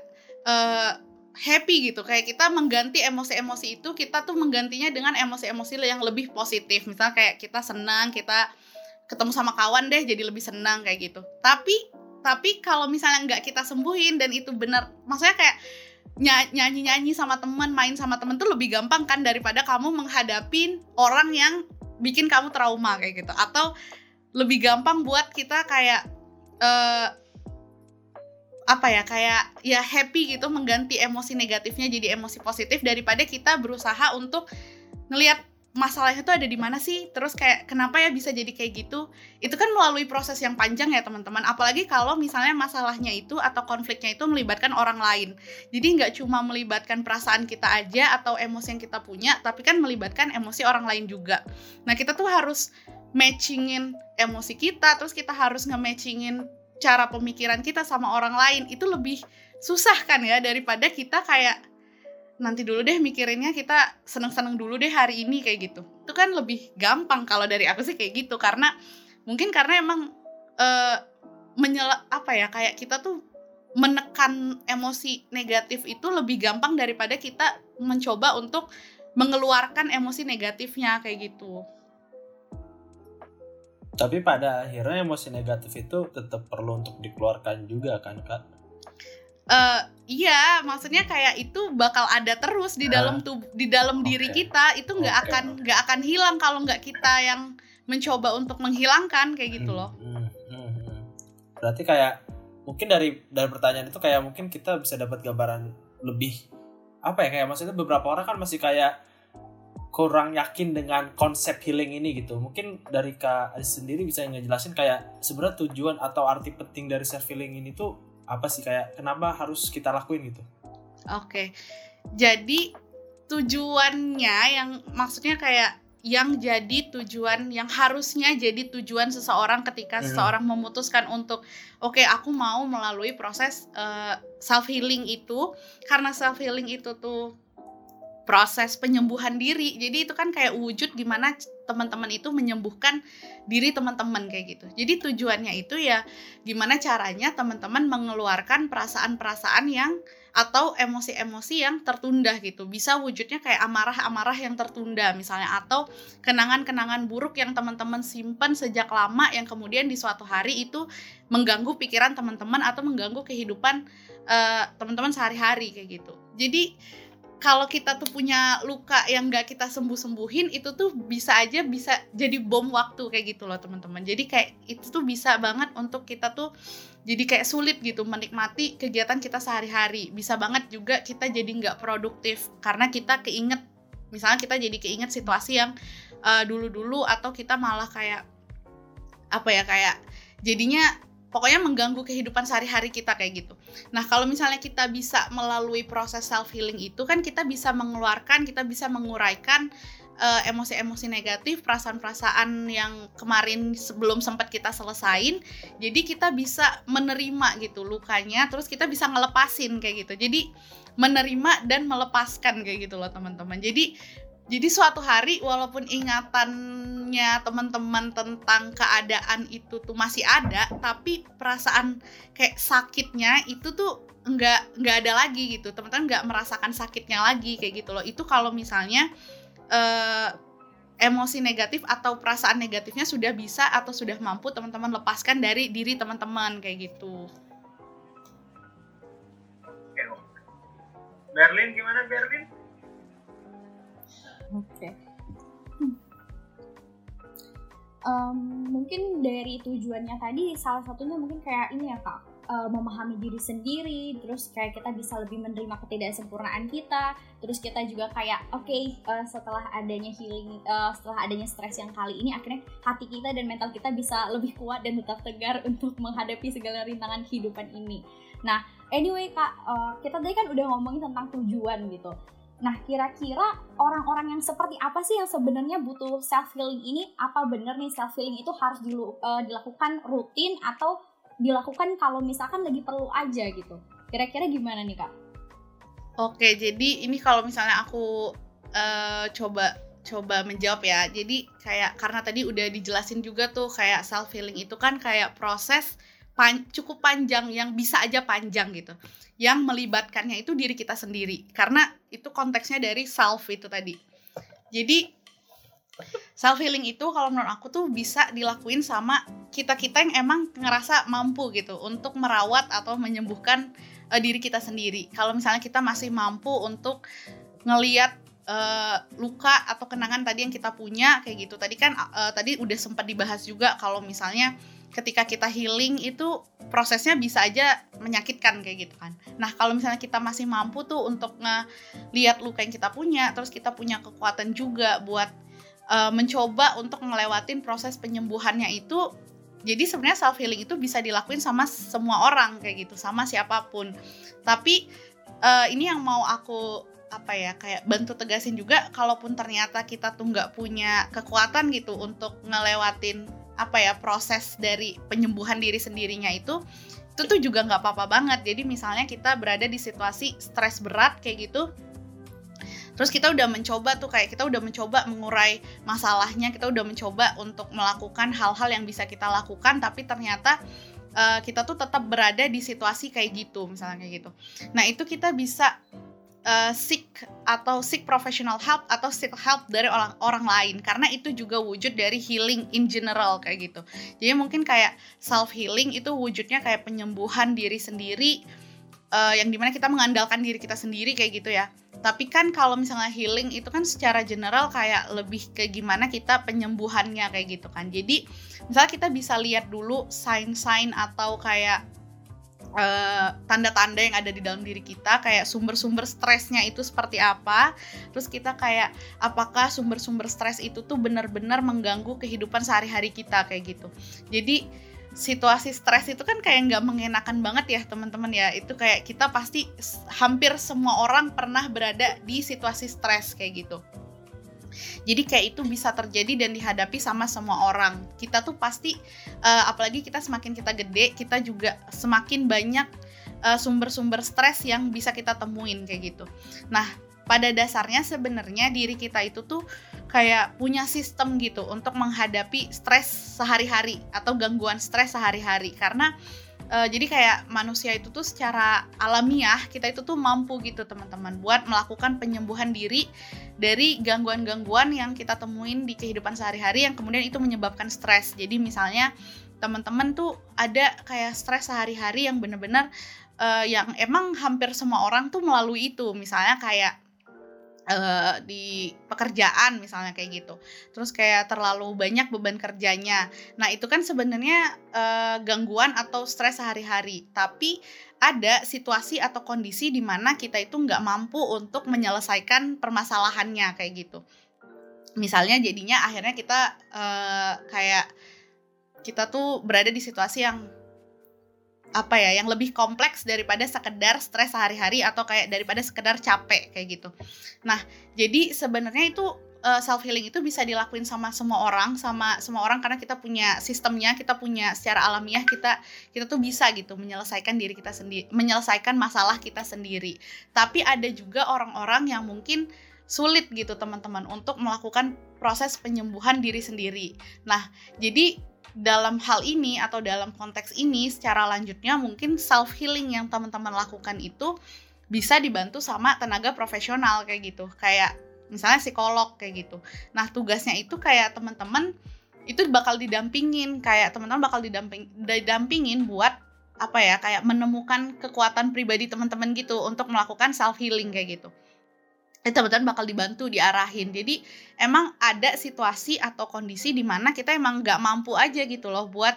uh, happy gitu. Kayak kita mengganti emosi-emosi itu kita tuh menggantinya dengan emosi-emosi yang lebih positif. Misalnya kayak kita senang kita ketemu sama kawan deh jadi lebih senang kayak gitu. Tapi tapi kalau misalnya nggak kita sembuhin dan itu benar maksudnya kayak nyanyi nyanyi sama teman main sama teman tuh lebih gampang kan daripada kamu menghadapi orang yang bikin kamu trauma kayak gitu. Atau lebih gampang buat kita kayak uh, apa ya kayak ya happy gitu mengganti emosi negatifnya jadi emosi positif daripada kita berusaha untuk ngelihat masalahnya itu ada di mana sih? Terus kayak kenapa ya bisa jadi kayak gitu? Itu kan melalui proses yang panjang ya teman-teman. Apalagi kalau misalnya masalahnya itu atau konfliknya itu melibatkan orang lain. Jadi nggak cuma melibatkan perasaan kita aja atau emosi yang kita punya tapi kan melibatkan emosi orang lain juga. Nah kita tuh harus matchingin emosi kita terus kita harus nge-matchingin cara pemikiran kita sama orang lain. Itu lebih susah kan ya daripada kita kayak nanti dulu deh mikirinnya kita seneng-seneng dulu deh hari ini kayak gitu. Itu kan lebih gampang kalau dari aku sih kayak gitu karena mungkin karena emang uh, menyela apa ya kayak kita tuh menekan emosi negatif itu lebih gampang daripada kita mencoba untuk mengeluarkan emosi negatifnya kayak gitu. Tapi pada akhirnya emosi negatif itu tetap perlu untuk dikeluarkan juga kan kak? Uh, iya maksudnya kayak itu bakal ada terus di dalam tuh di dalam okay. diri kita itu nggak okay. akan nggak akan hilang kalau nggak kita yang mencoba untuk menghilangkan kayak gitu loh hmm, hmm, hmm. berarti kayak mungkin dari dari pertanyaan itu kayak mungkin kita bisa dapat gambaran lebih apa ya kayak maksudnya beberapa orang kan masih kayak kurang yakin dengan konsep healing ini gitu. Mungkin dari Kak Adis sendiri bisa ngejelasin kayak sebenarnya tujuan atau arti penting dari self healing ini tuh apa sih kayak kenapa harus kita lakuin gitu? Oke. Jadi tujuannya yang maksudnya kayak yang jadi tujuan yang harusnya jadi tujuan seseorang ketika hmm. seseorang memutuskan untuk oke okay, aku mau melalui proses uh, eh, self healing itu karena self healing itu tuh proses penyembuhan diri. Jadi itu kan kayak wujud gimana teman-teman itu menyembuhkan diri teman-teman kayak gitu. Jadi tujuannya itu ya gimana caranya teman-teman mengeluarkan perasaan-perasaan yang atau emosi-emosi yang tertunda gitu. Bisa wujudnya kayak amarah-amarah yang tertunda misalnya atau kenangan-kenangan buruk yang teman-teman simpan sejak lama yang kemudian di suatu hari itu mengganggu pikiran teman-teman atau mengganggu kehidupan uh, teman-teman sehari-hari kayak gitu. Jadi kalau kita tuh punya luka yang gak kita sembuh-sembuhin itu tuh bisa aja bisa jadi bom waktu kayak gitu loh teman-teman. Jadi kayak itu tuh bisa banget untuk kita tuh jadi kayak sulit gitu menikmati kegiatan kita sehari-hari. Bisa banget juga kita jadi nggak produktif karena kita keinget misalnya kita jadi keinget situasi yang eh, dulu-dulu atau kita malah kayak apa ya kayak jadinya pokoknya mengganggu kehidupan sehari-hari kita kayak gitu. Nah, kalau misalnya kita bisa melalui proses self healing itu kan kita bisa mengeluarkan, kita bisa menguraikan uh, emosi-emosi negatif, perasaan-perasaan yang kemarin sebelum sempat kita selesain. Jadi kita bisa menerima gitu lukanya, terus kita bisa ngelepasin kayak gitu. Jadi menerima dan melepaskan kayak gitu loh teman-teman. Jadi jadi suatu hari walaupun ingatannya teman-teman tentang keadaan itu tuh masih ada, tapi perasaan kayak sakitnya itu tuh nggak nggak ada lagi gitu. Teman-teman nggak merasakan sakitnya lagi kayak gitu loh. Itu kalau misalnya uh, emosi negatif atau perasaan negatifnya sudah bisa atau sudah mampu teman-teman lepaskan dari diri teman-teman kayak gitu. Berlin gimana Berlin? Oke. Okay. Um, mungkin dari tujuannya tadi salah satunya mungkin kayak ini ya kak. Uh, memahami diri sendiri terus kayak kita bisa lebih menerima ketidaksempurnaan kita terus kita juga kayak oke okay, uh, setelah adanya healing uh, setelah adanya stres yang kali ini akhirnya hati kita dan mental kita bisa lebih kuat dan tetap tegar untuk menghadapi segala rintangan kehidupan ini. Nah anyway kak kita tadi kan udah ngomongin tentang tujuan gitu Nah, kira-kira orang-orang yang seperti apa sih yang sebenarnya butuh self healing ini? Apa benar nih self healing itu harus dilu, uh, dilakukan rutin atau dilakukan kalau misalkan lagi perlu aja gitu? Kira-kira gimana nih kak? Oke, jadi ini kalau misalnya aku uh, coba coba menjawab ya. Jadi kayak karena tadi udah dijelasin juga tuh kayak self healing itu kan kayak proses pan cukup panjang yang bisa aja panjang gitu. Yang melibatkannya itu diri kita sendiri. Karena itu konteksnya dari self itu tadi. Jadi self healing itu kalau menurut aku tuh bisa dilakuin sama kita kita yang emang ngerasa mampu gitu untuk merawat atau menyembuhkan uh, diri kita sendiri. Kalau misalnya kita masih mampu untuk ngeliat uh, luka atau kenangan tadi yang kita punya kayak gitu. Tadi kan uh, tadi udah sempat dibahas juga kalau misalnya ketika kita healing itu prosesnya bisa aja menyakitkan kayak gitu kan. Nah, kalau misalnya kita masih mampu tuh untuk ngeliat luka yang kita punya, terus kita punya kekuatan juga buat uh, mencoba untuk ngelewatin proses penyembuhannya itu jadi sebenarnya self healing itu bisa dilakuin sama semua orang kayak gitu, sama siapa pun. Tapi uh, ini yang mau aku apa ya kayak bantu tegasin juga kalaupun ternyata kita tuh nggak punya kekuatan gitu untuk ngelewatin apa ya proses dari penyembuhan diri sendirinya itu itu tuh juga nggak apa-apa banget. Jadi misalnya kita berada di situasi stres berat kayak gitu terus kita udah mencoba tuh kayak kita udah mencoba mengurai masalahnya kita udah mencoba untuk melakukan hal-hal yang bisa kita lakukan tapi ternyata uh, kita tuh tetap berada di situasi kayak gitu misalnya kayak gitu. Nah itu kita bisa uh, seek atau seek professional help atau seek help dari orang orang lain karena itu juga wujud dari healing in general kayak gitu. Jadi mungkin kayak self healing itu wujudnya kayak penyembuhan diri sendiri uh, yang di mana kita mengandalkan diri kita sendiri kayak gitu ya. Tapi kan kalau misalnya healing itu kan secara general kayak lebih ke gimana kita penyembuhannya kayak gitu kan. Jadi misalnya kita bisa lihat dulu sign-sign atau kayak eh, tanda-tanda yang ada di dalam diri kita kayak sumber-sumber stresnya itu seperti apa. Terus kita kayak apakah sumber-sumber stres itu tuh benar-benar mengganggu kehidupan sehari-hari kita kayak gitu. Jadi situasi stres itu kan kayak nggak mengenakan banget ya teman-teman ya. Itu kayak kita pasti hampir semua orang pernah berada di situasi stres kayak gitu jadi kayak itu bisa terjadi dan dihadapi sama semua orang. Kita tuh pasti uh, apalagi kita semakin kita gede, kita juga semakin banyak uh, sumber-sumber stres yang bisa kita temuin kayak gitu. Nah, pada dasarnya sebenarnya diri kita itu tuh kayak punya sistem gitu untuk menghadapi stres sehari-hari atau gangguan stres sehari-hari karena uh, jadi kayak manusia itu tuh secara alamiah kita itu tuh mampu gitu teman-teman buat melakukan penyembuhan diri dari gangguan-gangguan yang kita temuin di kehidupan sehari-hari yang kemudian itu menyebabkan stres. Jadi misalnya teman-teman tuh ada kayak stres sehari-hari yang bener-bener uh, yang emang hampir semua orang tuh melalui itu. Misalnya kayak uh, di pekerjaan misalnya kayak gitu. Terus kayak terlalu banyak beban kerjanya. Nah, itu kan sebenarnya uh, gangguan atau stres sehari-hari. Tapi ada situasi atau kondisi di mana kita itu nggak mampu untuk menyelesaikan permasalahannya kayak gitu. Misalnya jadinya akhirnya kita uh, kayak kita tuh berada di situasi yang apa ya yang lebih kompleks daripada sekedar stres sehari-hari atau kayak daripada sekedar capek kayak gitu. Nah, jadi sebenarnya itu uh, eh, self healing itu bisa dilakuin sama semua orang, sama semua orang karena kita punya sistemnya, kita punya secara alamiah kita kita tuh bisa gitu menyelesaikan diri kita sendiri, menyelesaikan masalah kita sendiri. Tapi ada juga orang-orang yang mungkin sulit gitu teman-teman untuk melakukan proses penyembuhan diri sendiri. Nah, jadi dalam hal ini atau dalam konteks ini secara lanjutnya mungkin self healing yang teman-teman lakukan itu bisa dibantu sama tenaga profesional kayak gitu. Kayak misalnya psikolog kayak gitu. Nah tugasnya itu kayak teman-teman itu bakal didampingin. Kayak teman-teman bakal didamping didampingin buat apa ya kayak menemukan kekuatan pribadi teman-teman gitu untuk melakukan self healing kayak gitu. itu teman-teman bakal dibantu diarahin. Jadi emang ada situasi atau kondisi di mana kita emang nggak mampu aja gitu loh buat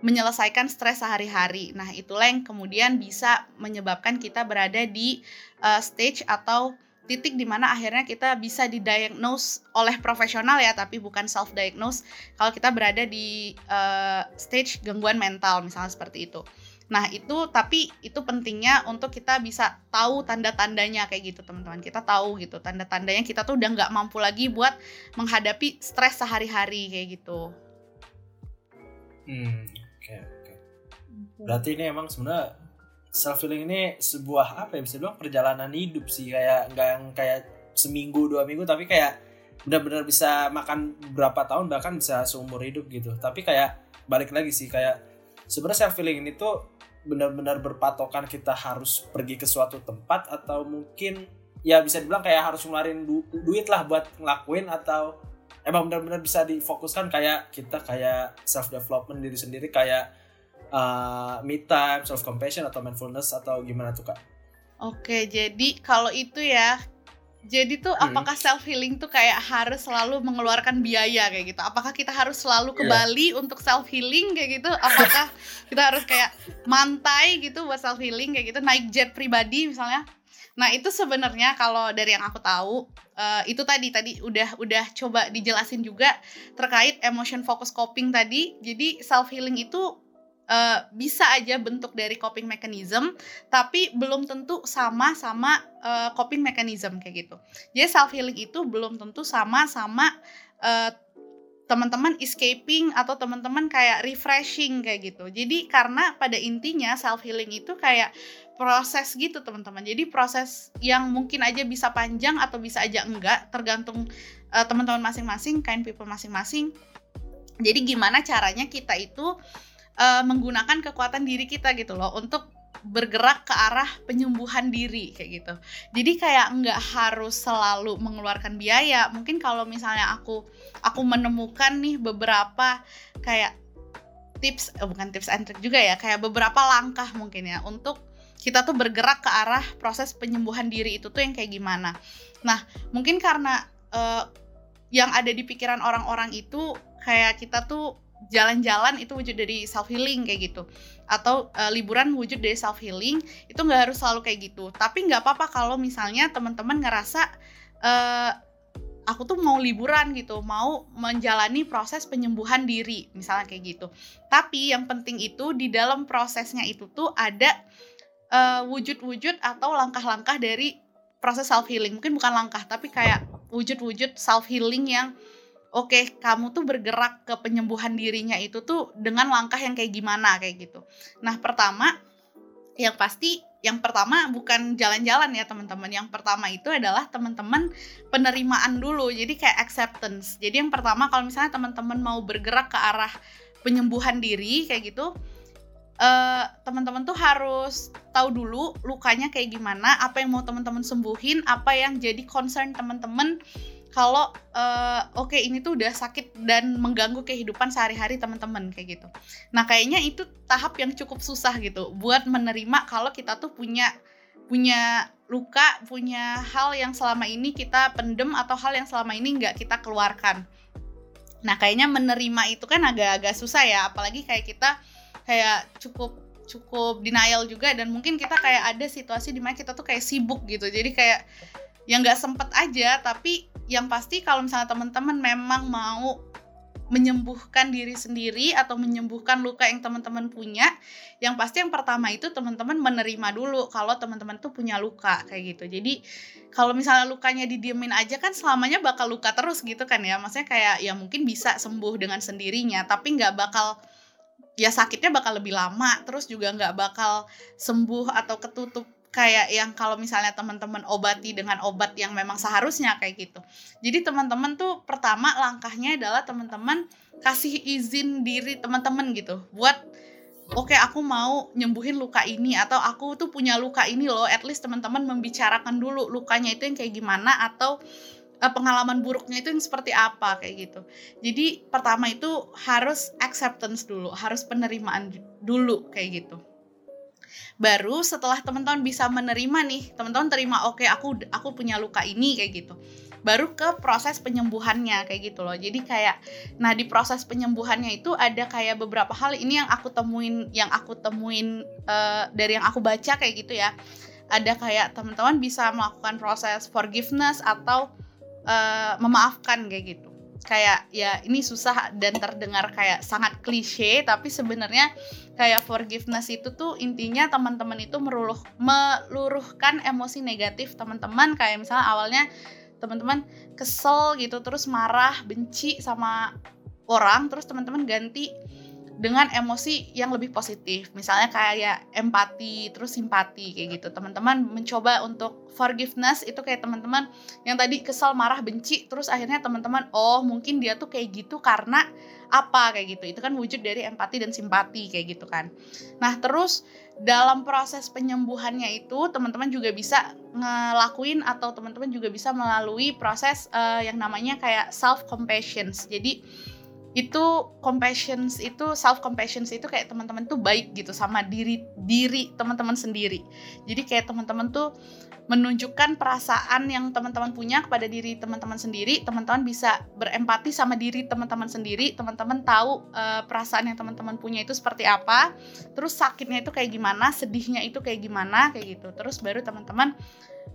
menyelesaikan stres sehari-hari. Nah itulah yang kemudian bisa menyebabkan kita berada di uh, stage atau titik di mana akhirnya kita bisa didiagnose oleh profesional ya tapi bukan self diagnose kalau kita berada di uh, stage gangguan mental misalnya seperti itu Nah, itu tapi itu pentingnya untuk kita bisa tahu tanda-tandanya kayak gitu, teman-teman. Kita tahu gitu tanda-tandanya kita tuh udah nggak mampu lagi buat menghadapi stres sehari-hari kayak gitu. Hmm, oke okay, oke. Okay. Berarti ini emang sebenarnya self healing ini sebuah apa ya bisa bilang perjalanan hidup sih kayak nggak yang kayak seminggu dua minggu tapi kayak benar-benar bisa makan berapa tahun bahkan bisa seumur hidup gitu. Tapi kayak balik lagi sih kayak sebenarnya self healing ini tuh benar-benar berpatokan kita harus pergi ke suatu tempat atau mungkin ya bisa dibilang kayak harus ngeluarin du duit lah buat ngelakuin atau emang benar-benar bisa difokuskan kayak kita kayak self development diri sendiri kayak uh, me time, self compassion atau mindfulness atau gimana tuh kak? Oke, jadi kalau itu ya jadi tuh hmm. apakah self healing tuh kayak harus selalu mengeluarkan biaya kayak gitu? Apakah kita harus selalu ke yeah. Bali untuk self healing kayak gitu? Apakah kita harus kayak mantai gitu buat self healing kayak gitu? Naik jet pribadi misalnya? Nah itu sebenarnya kalau dari yang aku tahu uh, itu tadi tadi udah udah coba dijelasin juga terkait emotion focus coping tadi. Jadi self healing itu uh, bisa aja bentuk dari coping mechanism tapi belum tentu sama sama uh, coping mechanism kayak gitu jadi self healing itu belum tentu sama sama uh, teman-teman escaping atau teman-teman kayak refreshing kayak gitu. Jadi karena pada intinya self healing itu kayak proses gitu teman-teman. Jadi proses yang mungkin aja bisa panjang atau bisa aja enggak tergantung uh, teman-teman masing-masing, kind people masing-masing. Jadi gimana caranya kita itu uh, menggunakan kekuatan diri kita gitu loh untuk bergerak ke arah penyembuhan diri kayak gitu. Jadi kayak nggak harus selalu mengeluarkan biaya. Mungkin kalau misalnya aku aku menemukan nih beberapa kayak tips eh, bukan tips and trick juga ya, kayak beberapa langkah mungkin ya untuk kita tuh bergerak ke arah proses penyembuhan diri itu tuh yang kayak gimana. Nah, mungkin karena uh, yang ada di pikiran orang-orang itu kayak kita tuh jalan-jalan itu wujud dari self healing kayak gitu. Atau uh, liburan wujud dari self healing itu nggak harus selalu kayak gitu. Tapi nggak apa-apa kalau misalnya teman-teman ngerasa uh, aku tuh mau liburan gitu mau menjalani proses penyembuhan diri misalnya kayak gitu. Tapi yang penting itu di dalam prosesnya itu tuh ada uh, wujud-wujud atau langkah-langkah dari proses self healing mungkin bukan langkah tapi kayak wujud-wujud self healing yang oke okay, kamu tuh bergerak ke penyembuhan dirinya itu tuh dengan langkah yang kayak gimana kayak gitu. Nah pertama yang pasti yang pertama bukan jalan-jalan ya teman-teman. Yang pertama itu adalah teman-teman penerimaan dulu. Jadi kayak acceptance. Jadi yang pertama kalau misalnya teman-teman mau bergerak ke arah penyembuhan diri kayak gitu, uh, teman-teman tuh harus tahu dulu lukanya kayak gimana, apa yang mau teman-teman sembuhin, apa yang jadi concern teman-teman kalau uh, oke okay, ini tuh udah sakit dan mengganggu kehidupan sehari-hari teman-teman kayak gitu. Nah, kayaknya itu tahap yang cukup susah gitu buat menerima kalau kita tuh punya punya luka, punya hal yang selama ini kita pendem atau hal yang selama ini nggak kita keluarkan. Nah, kayaknya menerima itu kan agak-agak susah ya, apalagi kayak kita kayak cukup cukup denial juga dan mungkin kita kayak ada situasi di mana kita tuh kayak sibuk gitu. Jadi kayak yang nggak sempet aja tapi yang pasti kalau misalnya teman-teman memang mau menyembuhkan diri sendiri atau menyembuhkan luka yang teman-teman punya yang pasti yang pertama itu teman-teman menerima dulu kalau teman-teman tuh punya luka kayak gitu. Jadi kalau misalnya lukanya didiemin aja kan selamanya bakal luka terus gitu kan ya. Maksudnya kayak ya mungkin bisa sembuh dengan sendirinya tapi nggak bakal ya sakitnya bakal lebih lama terus juga nggak bakal sembuh atau ketutup kayak yang kalau misalnya teman-teman obati dengan obat yang memang seharusnya kayak gitu. Jadi teman-teman tuh pertama langkahnya adalah teman-teman kasih izin diri teman-teman gitu buat oke okay, aku mau nyembuhin luka ini atau aku tuh punya luka ini loh at least teman-teman membicarakan dulu lukanya itu yang kayak gimana atau uh, pengalaman buruknya itu yang seperti apa kayak gitu jadi pertama itu harus acceptance dulu harus penerimaan dulu kayak gitu baru setelah teman-teman bisa menerima nih teman-teman terima oke okay, aku aku punya luka ini kayak gitu. Baru ke proses penyembuhannya kayak gitu loh. Jadi kayak nah di proses penyembuhannya itu ada kayak beberapa hal ini yang aku temuin yang aku temuin uh, dari yang aku baca kayak gitu ya. Ada kayak teman-teman bisa melakukan proses forgiveness atau uh, memaafkan kayak gitu. Kayak ya ini susah dan terdengar kayak sangat klise tapi sebenarnya kayak forgiveness itu tuh intinya teman-teman itu meruruh meluruhkan emosi negatif teman-teman. Kayak misalnya awalnya teman-teman kesel gitu terus marah benci sama orang terus teman-teman ganti dengan emosi yang lebih positif. Misalnya kayak empati terus simpati kayak gitu. Teman-teman mencoba untuk forgiveness itu kayak teman-teman yang tadi kesal marah benci terus akhirnya teman-teman oh mungkin dia tuh kayak gitu karena apa? Kayak gitu. Itu kan wujud dari empati dan simpati kayak gitu kan. Nah terus dalam proses penyembuhannya itu teman-teman juga bisa ngelakuin atau teman-teman juga bisa melalui proses uh, yang namanya kayak self compassion jadi itu compassion itu self compassion itu kayak teman-teman tuh baik gitu sama diri diri teman-teman sendiri. Jadi kayak teman-teman tuh menunjukkan perasaan yang teman-teman punya kepada diri teman-teman sendiri. Teman-teman bisa berempati sama diri teman-teman sendiri. Teman-teman tahu uh, perasaan yang teman-teman punya itu seperti apa. Terus sakitnya itu kayak gimana sedihnya itu kayak gimana kayak gitu. Terus baru teman-teman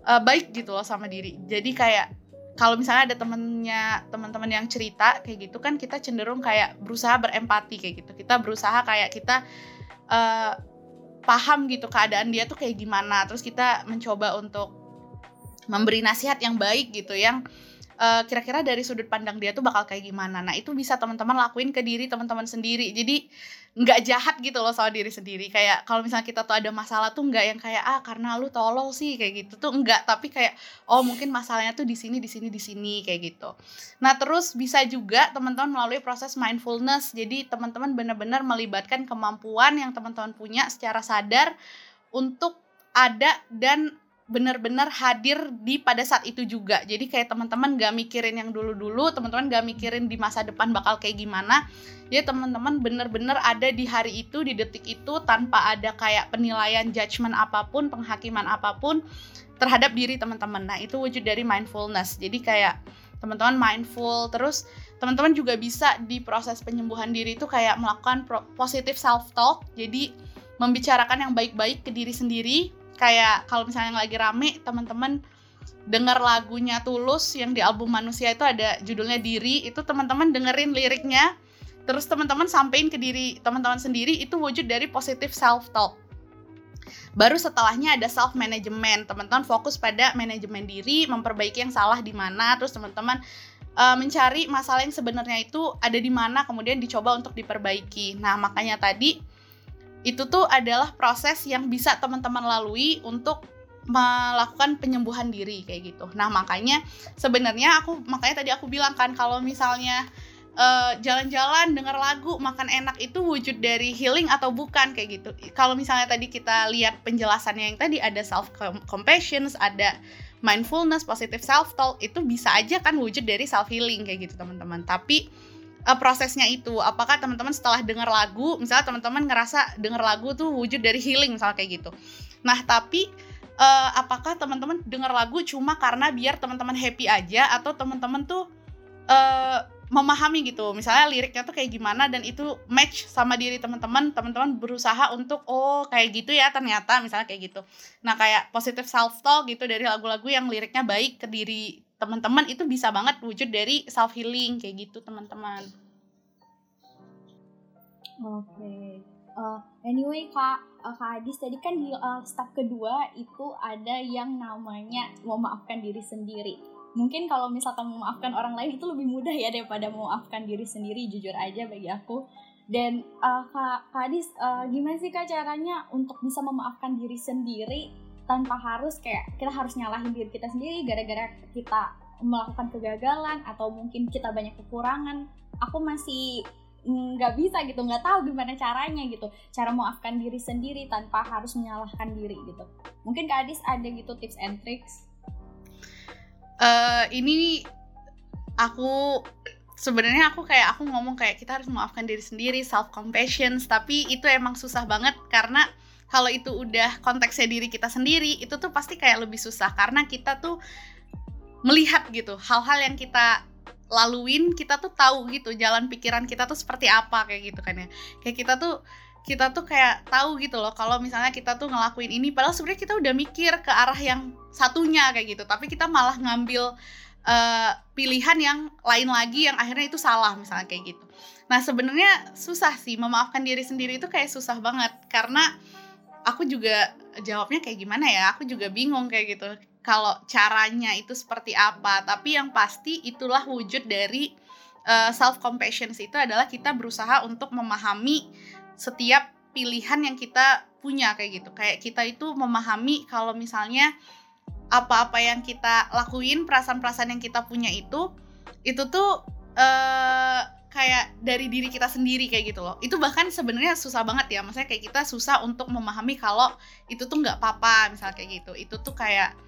uh, baik gitu loh sama diri. Jadi kayak kalau misalnya ada temennya teman-teman yang cerita kayak gitu kan kita cenderung kayak berusaha berempati kayak gitu kita berusaha kayak kita uh, paham gitu keadaan dia tuh kayak gimana terus kita mencoba untuk memberi nasihat yang baik gitu yang eh, kira-kira dari sudut pandang dia tuh bakal kayak gimana. Nah itu bisa teman-teman lakuin ke diri teman-teman sendiri. Jadi nggak jahat gitu loh soal diri sendiri. Kayak kalau misalnya kita tuh ada masalah tuh nggak yang kayak ah karena lu tolol sih kayak gitu tuh enggak. Tapi kayak oh mungkin masalahnya tuh di sini di sini di sini kayak gitu. Nah terus bisa juga teman-teman melalui proses mindfulness. Jadi teman-teman benar-benar melibatkan kemampuan yang teman-teman punya secara sadar untuk ada dan benar-benar hadir di pada saat itu juga. Jadi kayak teman-teman gak mikirin yang dulu-dulu teman-teman gak mikirin di masa depan bakal kayak gimana. Ya teman-teman benar-benar ada di hari itu di detik itu tanpa ada kayak penilaian judgement apa pun penghakiman apa pun terhadap diri teman-teman. Nah itu wujud dari mindfulness. Jadi kayak teman-teman mindful terus teman-teman juga bisa di proses penyembuhan diri itu kayak melakukan positive self talk jadi membicarakan yang baik-baik ke diri sendiri kayak kalau misalnya yang lagi rame teman-teman dengar lagunya Tulus yang di album Manusia itu ada judulnya Diri. Itu teman-teman dengerin liriknya. Terus teman-teman sampein ke diri teman-teman sendiri itu wujud dari positive self talk baru setelahnya ada self management teman-teman fokus pada manajemen diri memperbaiki yang salah di mana. Terus teman-teman uh, mencari masalah yang sebenarnya itu ada di mana kemudian dicoba untuk diperbaiki. Nah makanya tadi itu tuh adalah proses yang bisa teman-teman lalui untuk melakukan penyembuhan diri kayak gitu. Nah makanya sebenarnya aku makanya tadi aku bilang kan kalau misalnya jalan jalan-jalan dengar lagu makan enak itu wujud dari healing atau bukan kayak gitu. Kalau misalnya tadi kita lihat penjelasannya yang tadi ada self compassion, ada mindfulness, positive self talk itu bisa aja kan wujud dari self healing kayak gitu teman-teman. Tapi uh, prosesnya itu. Apakah teman-teman setelah dengar lagu misalnya teman-teman ngerasa dengar lagu tuh wujud dari healing misalnya kayak gitu. Nah tapi uh, apakah teman-teman dengar lagu cuma karena biar teman-teman happy aja atau teman-teman tuh uh, memahami gitu misalnya liriknya tuh kayak gimana dan itu match sama diri teman-teman teman-teman berusaha untuk oh kayak gitu ya ternyata misalnya kayak gitu. Nah kayak positive self talk gitu dari lagu-lagu yang liriknya baik ke diri teman-teman itu bisa banget wujud dari self healing kayak gitu teman-teman. Oke. Okay. uh, anyway kak uh, kak Adis tadi kan di uh, step kedua itu ada yang namanya memaafkan diri sendiri. Mungkin kalau misalkan memaafkan orang lain itu lebih mudah ya daripada memaafkan diri sendiri jujur aja bagi aku. Dan uh, kak, kak Adis uh, gimana sih kak caranya untuk bisa memaafkan diri sendiri tanpa harus kayak kita harus nyalahin diri kita sendiri gara-gara kita melakukan kegagalan atau mungkin kita banyak kekurangan aku masih nggak bisa gitu nggak tahu gimana caranya gitu. Cara memaafkan diri sendiri tanpa harus menyalahkan diri gitu. Mungkin kak Adis ada gitu tips and tricks? Uh, ini aku sebenarnya aku kayak aku ngomong kayak kita harus memaafkan diri sendiri self compassion tapi itu emang susah banget karena kalau itu udah konteksnya diri kita sendiri itu tuh pasti kayak lebih susah. Karena kita tuh melihat gitu hal-hal yang kita laluin kita tuh tahu gitu jalan pikiran kita tuh seperti apa kayak gitu kan ya. Kayak kita tuh kita tuh kayak tahu gitu loh kalau misalnya kita tuh ngelakuin ini padahal sebenarnya kita udah mikir ke arah yang satunya kayak gitu. Tapi kita malah ngambil uh, pilihan yang lain lagi yang akhirnya itu salah misalnya kayak gitu. Nah sebenarnya susah sih memaafkan diri sendiri itu kayak susah banget. Karena aku juga jawabnya kayak gimana ya? Aku juga bingung kayak gitu. Kalau caranya itu seperti apa? Tapi yang pasti itulah wujud dari uh, eh, self compassion itu adalah kita berusaha untuk memahami setiap pilihan yang kita punya kayak gitu. Kayak kita itu memahami kalau misalnya apa-apa yang kita lakuin perasaan-perasaan yang kita punya itu itu tuh uh, kayak dari diri kita sendiri kayak gitu loh. Itu bahkan sebenarnya susah banget ya maksudnya kayak kita susah untuk memahami kalau itu tuh nggak apa-apa misalnya kayak gitu. Itu tuh kayak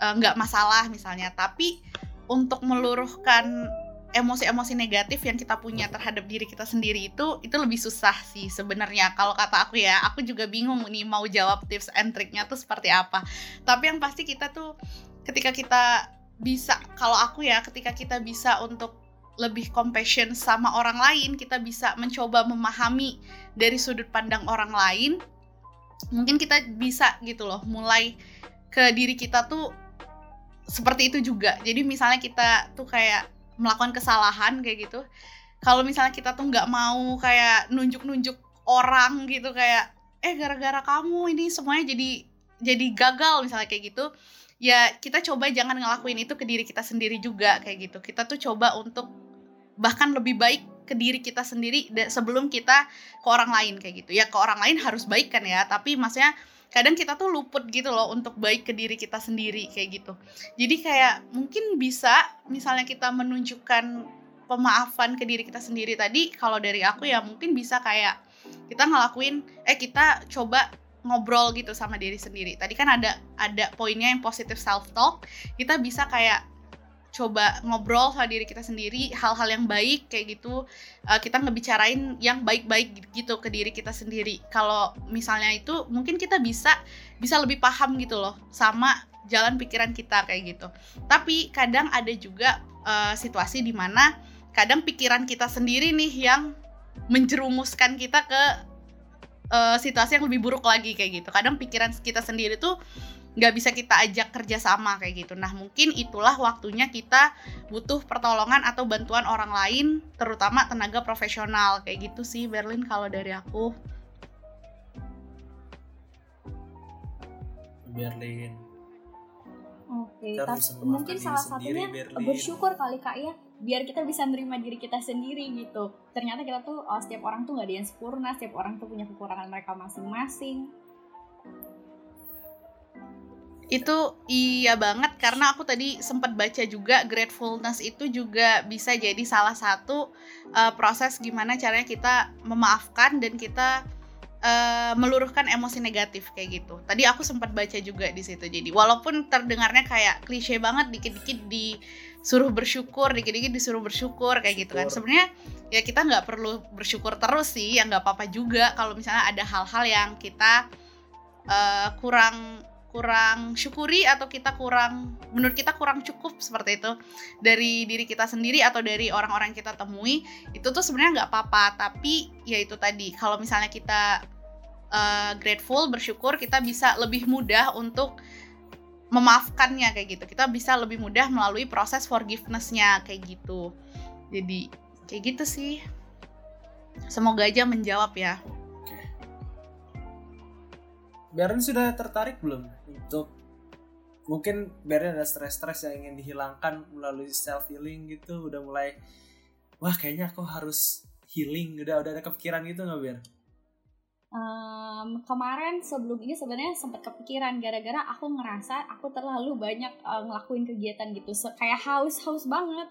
Eh, nggak uh, masalah misalnya. Tapi untuk meluruhkan emosi-emosi negatif yang kita punya terhadap diri kita sendiri itu itu lebih susah sih sebenarnya. Kalau kata aku ya aku juga bingung nih mau jawab tips and triknya tuh seperti apa. Tapi yang pasti kita tuh ketika kita bisa kalau aku ya ketika kita bisa untuk lebih compassion sama orang lain kita bisa mencoba memahami dari sudut pandang orang lain mungkin kita bisa gitu loh mulai ke diri kita tuh seperti itu juga. Jadi misalnya kita tuh kayak melakukan kesalahan kayak gitu kalau misalnya kita tuh nggak mau kayak nunjuk-nunjuk orang gitu kayak eh gara-gara kamu ini semuanya jadi jadi gagal misalnya kayak gitu ya kita coba jangan ngelakuin itu ke diri kita sendiri juga kayak gitu. Kita tuh coba untuk bahkan lebih baik ke diri kita sendiri sebelum kita ke orang lain kayak gitu. Ya ke orang lain harus baik kan ya tapi maksudnya kadang kita tuh luput gitu loh untuk baik ke diri kita sendiri kayak gitu. Jadi kayak mungkin bisa misalnya kita menunjukkan pemaafan ke diri kita sendiri tadi kalau dari aku ya mungkin bisa kayak kita ngelakuin eh kita coba ngobrol gitu sama diri sendiri. Tadi kan ada ada poinnya yang positive self talk kita bisa kayak coba ngobrol sama diri kita sendiri hal-hal yang baik kayak gitu. Uh, kita ngebicarain yang baik-baik gitu ke diri kita sendiri. Kalau misalnya itu mungkin kita bisa bisa lebih paham gitu loh sama jalan pikiran kita kayak gitu. Tapi kadang ada juga uh, situasi di mana kadang pikiran kita sendiri nih yang menjerumuskan kita ke uh, situasi yang lebih buruk lagi kayak gitu kadang pikiran kita sendiri tuh nggak bisa kita ajak kerja sama kayak gitu. Nah mungkin itulah waktunya kita butuh pertolongan atau bantuan orang lain, terutama tenaga profesional kayak gitu sih Berlin kalau dari aku. Berlin. Oke, tapi mungkin salah satunya Berlin. bersyukur kali kak ya, biar kita bisa nerima diri kita sendiri gitu. Ternyata kita tuh oh, setiap orang tuh nggak ada yang sempurna, setiap orang tuh punya kekurangan mereka masing-masing itu iya banget karena aku tadi sempat baca juga gratefulness itu juga bisa jadi salah satu uh, proses gimana caranya kita memaafkan dan kita uh, meluruhkan emosi negatif kayak gitu. Tadi aku sempat baca juga di situ. Jadi walaupun terdengarnya kayak klise banget dikit-dikit disuruh bersyukur, dikit-dikit disuruh bersyukur kayak gitu kan. Sebenarnya ya kita nggak perlu bersyukur terus sih, ya nggak apa-apa juga kalau misalnya ada hal-hal yang kita uh, kurang kurang syukuri atau kita kurang menurut kita kurang cukup seperti itu. Dari diri kita sendiri atau dari orang-orang kita temui itu tuh sebenarnya nggak apa-apa. Tapi ya itu tadi kalau misalnya kita uh, grateful bersyukur kita bisa lebih mudah untuk memaafkannya kayak gitu. Kita bisa lebih mudah melalui proses forgivenessnya kayak gitu. Jadi kayak gitu sih. Semoga aja menjawab ya. Oke. Beren sudah tertarik belum untuk mungkin Beren ada stres-stres yang ingin dihilangkan melalui self healing gitu udah mulai wah kayaknya aku harus healing. Udah udah ada kepikiran gitu nggak Ber? Um, kemarin sebelum ini sebenarnya sempat kepikiran gara-gara aku ngerasa aku terlalu banyak uh, ngelakuin kegiatan gitu. So, kayak haus haus banget.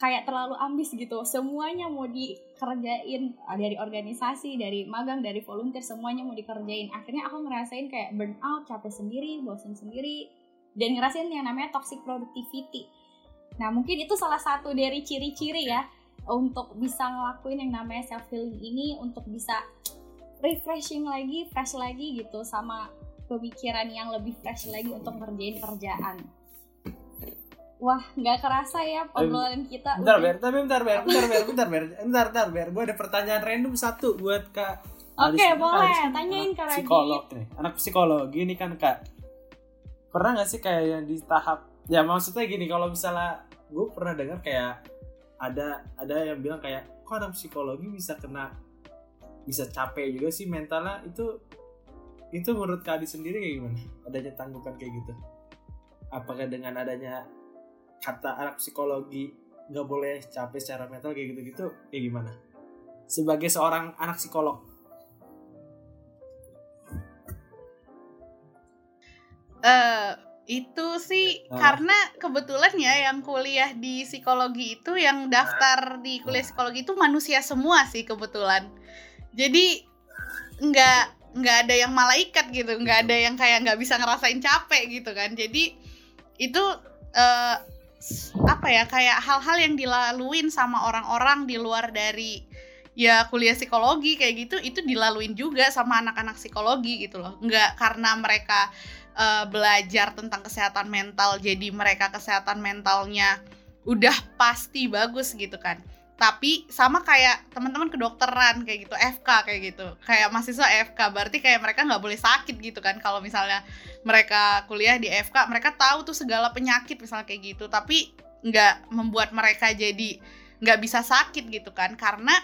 Kayak terlalu ambis gitu. Semuanya mau dikerjain uh, dari organisasi dari magang dari volunteer semuanya mau dikerjain. Akhirnya aku ngerasain kayak burn out capek sendiri bosan sendiri. Dan ngerasain yang namanya toxic productivity. Nah mungkin itu salah satu dari ciri-ciri ya untuk bisa ngelakuin yang namanya self healing ini untuk bisa refreshing lagi, fresh lagi gitu sama pemikiran yang lebih fresh lagi untuk ngerjain kerjaan. Wah, nggak kerasa ya obrolan kita. Bentar, Ber, tapi bentar, Ber, bentar, Ber, bentar, Ber, bentar, bentar, Ber. Gue ada pertanyaan random satu buat Kak. Oke, okay, boleh. Kak Tanyain Kak Radit. Psikolog nih, anak psikologi ini kan Kak. Pernah nggak sih kayak yang di tahap, ya maksudnya gini, kalau misalnya gue pernah dengar kayak ada ada yang bilang kayak, kok anak psikologi bisa kena bisa capek juga sih mentalnya. Itu itu menurut Kadi sendiri kayak gimana? Adanya tanggupan kayak gitu. Apakah dengan adanya kata anak psikologi nggak boleh capek secara mental kayak gitu-gitu kayak gimana? Sebagai seorang anak psikolog. Uh, itu sih uh. karena kebetulan ya yang kuliah di psikologi itu yang daftar di kuliah psikologi itu manusia semua sih kebetulan jadi nggak nggak ada yang malaikat gitu. Nggak ada yang kayak nggak bisa ngerasain capek gitu kan. Jadi itu uh, apa ya kayak hal-hal yang dilaluin sama orang-orang di luar dari ya kuliah psikologi kayak gitu itu dilaluin juga sama anak-anak psikologi gitu loh. Nggak karena mereka uh, belajar tentang kesehatan mental jadi mereka kesehatan mentalnya udah pasti bagus gitu kan tapi sama kayak teman-teman kedokteran kayak gitu FK kayak gitu. Kayak mahasiswa FK berarti kayak mereka nggak boleh sakit gitu kan. Kalau misalnya mereka kuliah di FK mereka tahu tuh segala penyakit misalnya kayak gitu. Tapi nggak membuat mereka jadi nggak bisa sakit gitu kan. Karena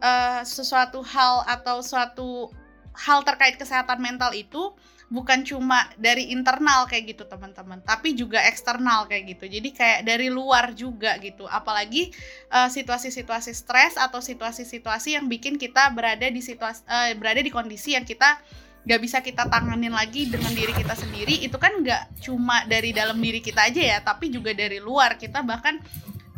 uh, sesuatu hal atau suatu hal terkait kesehatan mental itu bukan cuma dari internal kayak gitu teman-teman tapi juga eksternal kayak gitu. Jadi kayak dari luar juga gitu. Apalagi uh, situasi-situasi stres atau situasi-situasi yang bikin kita berada di situasi uh, berada di kondisi yang kita nggak bisa kita tanganin lagi dengan diri kita sendiri itu kan nggak cuma dari dalam diri kita aja ya tapi juga dari luar. Kita bahkan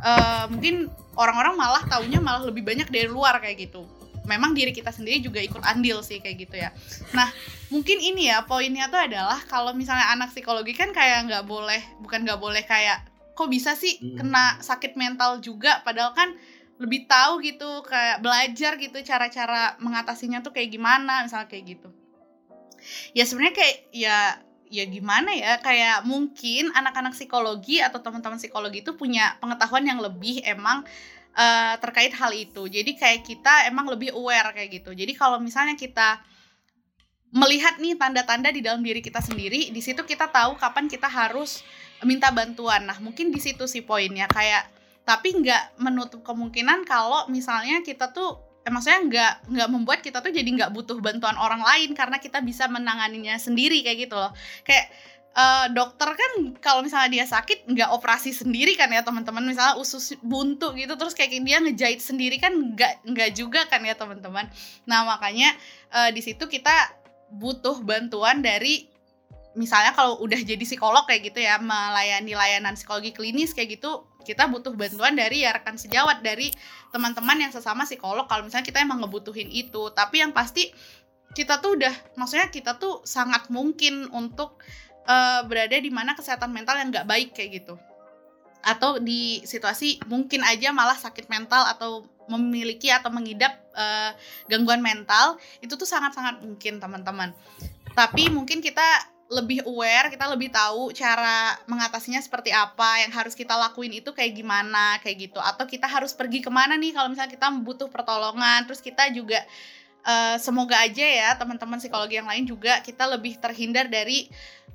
uh, mungkin orang-orang malah taunya malah lebih banyak dari luar kayak gitu memang diri kita sendiri juga ikut andil sih kayak gitu ya. Nah mungkin ini ya poinnya tuh adalah kalau misalnya anak psikologi kan kayak nggak boleh bukan nggak boleh kayak kok bisa sih hmm. kena sakit mental juga padahal kan lebih tahu gitu kayak belajar gitu cara-cara mengatasinya tuh kayak gimana misalnya kayak gitu. Ya sebenarnya kayak ya ya gimana ya kayak mungkin anak-anak psikologi atau teman-teman psikologi itu punya pengetahuan yang lebih emang uh, terkait hal itu. Jadi kayak kita emang lebih aware kayak gitu. Jadi kalau misalnya kita melihat nih tanda-tanda di dalam diri kita sendiri, di situ kita tahu kapan kita harus minta bantuan. Nah, mungkin di situ sih poinnya kayak tapi nggak menutup kemungkinan kalau misalnya kita tuh eh, maksudnya nggak nggak membuat kita tuh jadi nggak butuh bantuan orang lain karena kita bisa menanganinya sendiri kayak gitu loh kayak uh, dokter kan kalau misalnya dia sakit nggak operasi sendiri kan ya teman-teman. Misalnya usus buntu gitu terus kayak dia ngejahit sendiri kan nggak nggak juga kan ya teman-teman. Nah makanya uh, di situ kita butuh bantuan dari misalnya kalau udah jadi psikolog kayak gitu ya melayani layanan psikologi klinis kayak gitu kita butuh bantuan dari ya rekan sejawat dari teman-teman yang sesama psikolog. Kalau misalnya kita emang ngebutuhin itu tapi yang pasti kita tuh udah maksudnya kita tuh sangat mungkin untuk uh, berada di mana kesehatan mental yang nggak baik kayak gitu atau di situasi mungkin aja malah sakit mental atau memiliki atau mengidap uh, gangguan mental itu tuh sangat-sangat mungkin teman-teman tapi mungkin kita lebih aware, kita lebih tahu cara mengatasinya seperti apa, yang harus kita lakuin itu kayak gimana, kayak gitu. Atau kita harus pergi ke mana nih kalau misalnya kita butuh pertolongan, terus kita juga uh, semoga aja ya teman-teman psikologi yang lain juga kita lebih terhindar dari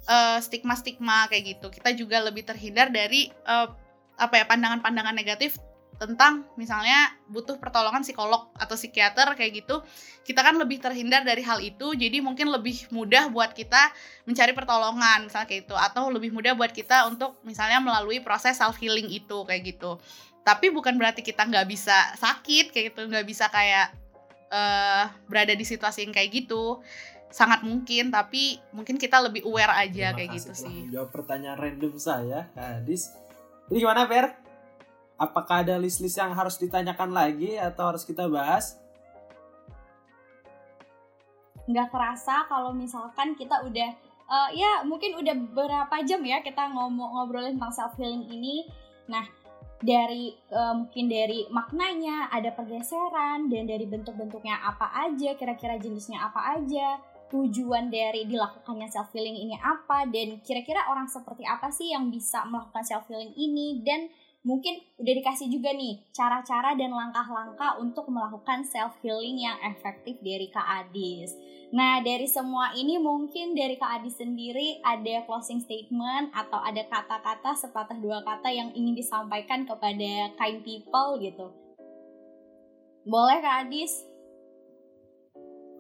uh, stigma-stigma kayak gitu. Kita juga lebih terhindar dari uh, apa ya pandangan-pandangan negatif tentang misalnya butuh pertolongan psikolog atau psikiater kayak gitu. Kita kan lebih terhindar dari hal itu jadi mungkin lebih mudah buat kita mencari pertolongan misalnya kayak itu atau lebih mudah buat kita untuk misalnya melalui proses self healing itu kayak gitu. Tapi bukan berarti kita nggak bisa sakit kayak gitu nggak bisa kayak uh, berada di situasi yang kayak gitu sangat mungkin tapi mungkin kita lebih aware aja Terima kayak gitu sih jawab pertanyaan random saya Kadis ini gimana Per? Apakah ada list-list yang harus ditanyakan lagi atau harus kita bahas? Nggak kerasa kalau misalkan kita udah uh, ya mungkin udah berapa jam ya kita ngomong ngobrolin tentang self healing ini. Nah, dari uh, mungkin dari maknanya ada pergeseran dan dari bentuk-bentuknya apa aja kira-kira jenisnya apa aja tujuan dari dilakukannya self healing ini apa dan kira-kira orang seperti apa sih yang bisa melakukan self healing ini dan mungkin udah dikasih juga nih cara-cara dan langkah-langkah untuk melakukan self healing yang efektif dari Kak Adis. Nah, dari semua ini mungkin dari Kak Adis sendiri ada closing statement atau ada kata-kata sepatah dua kata yang ingin disampaikan kepada kind people gitu. Boleh Kak Adis?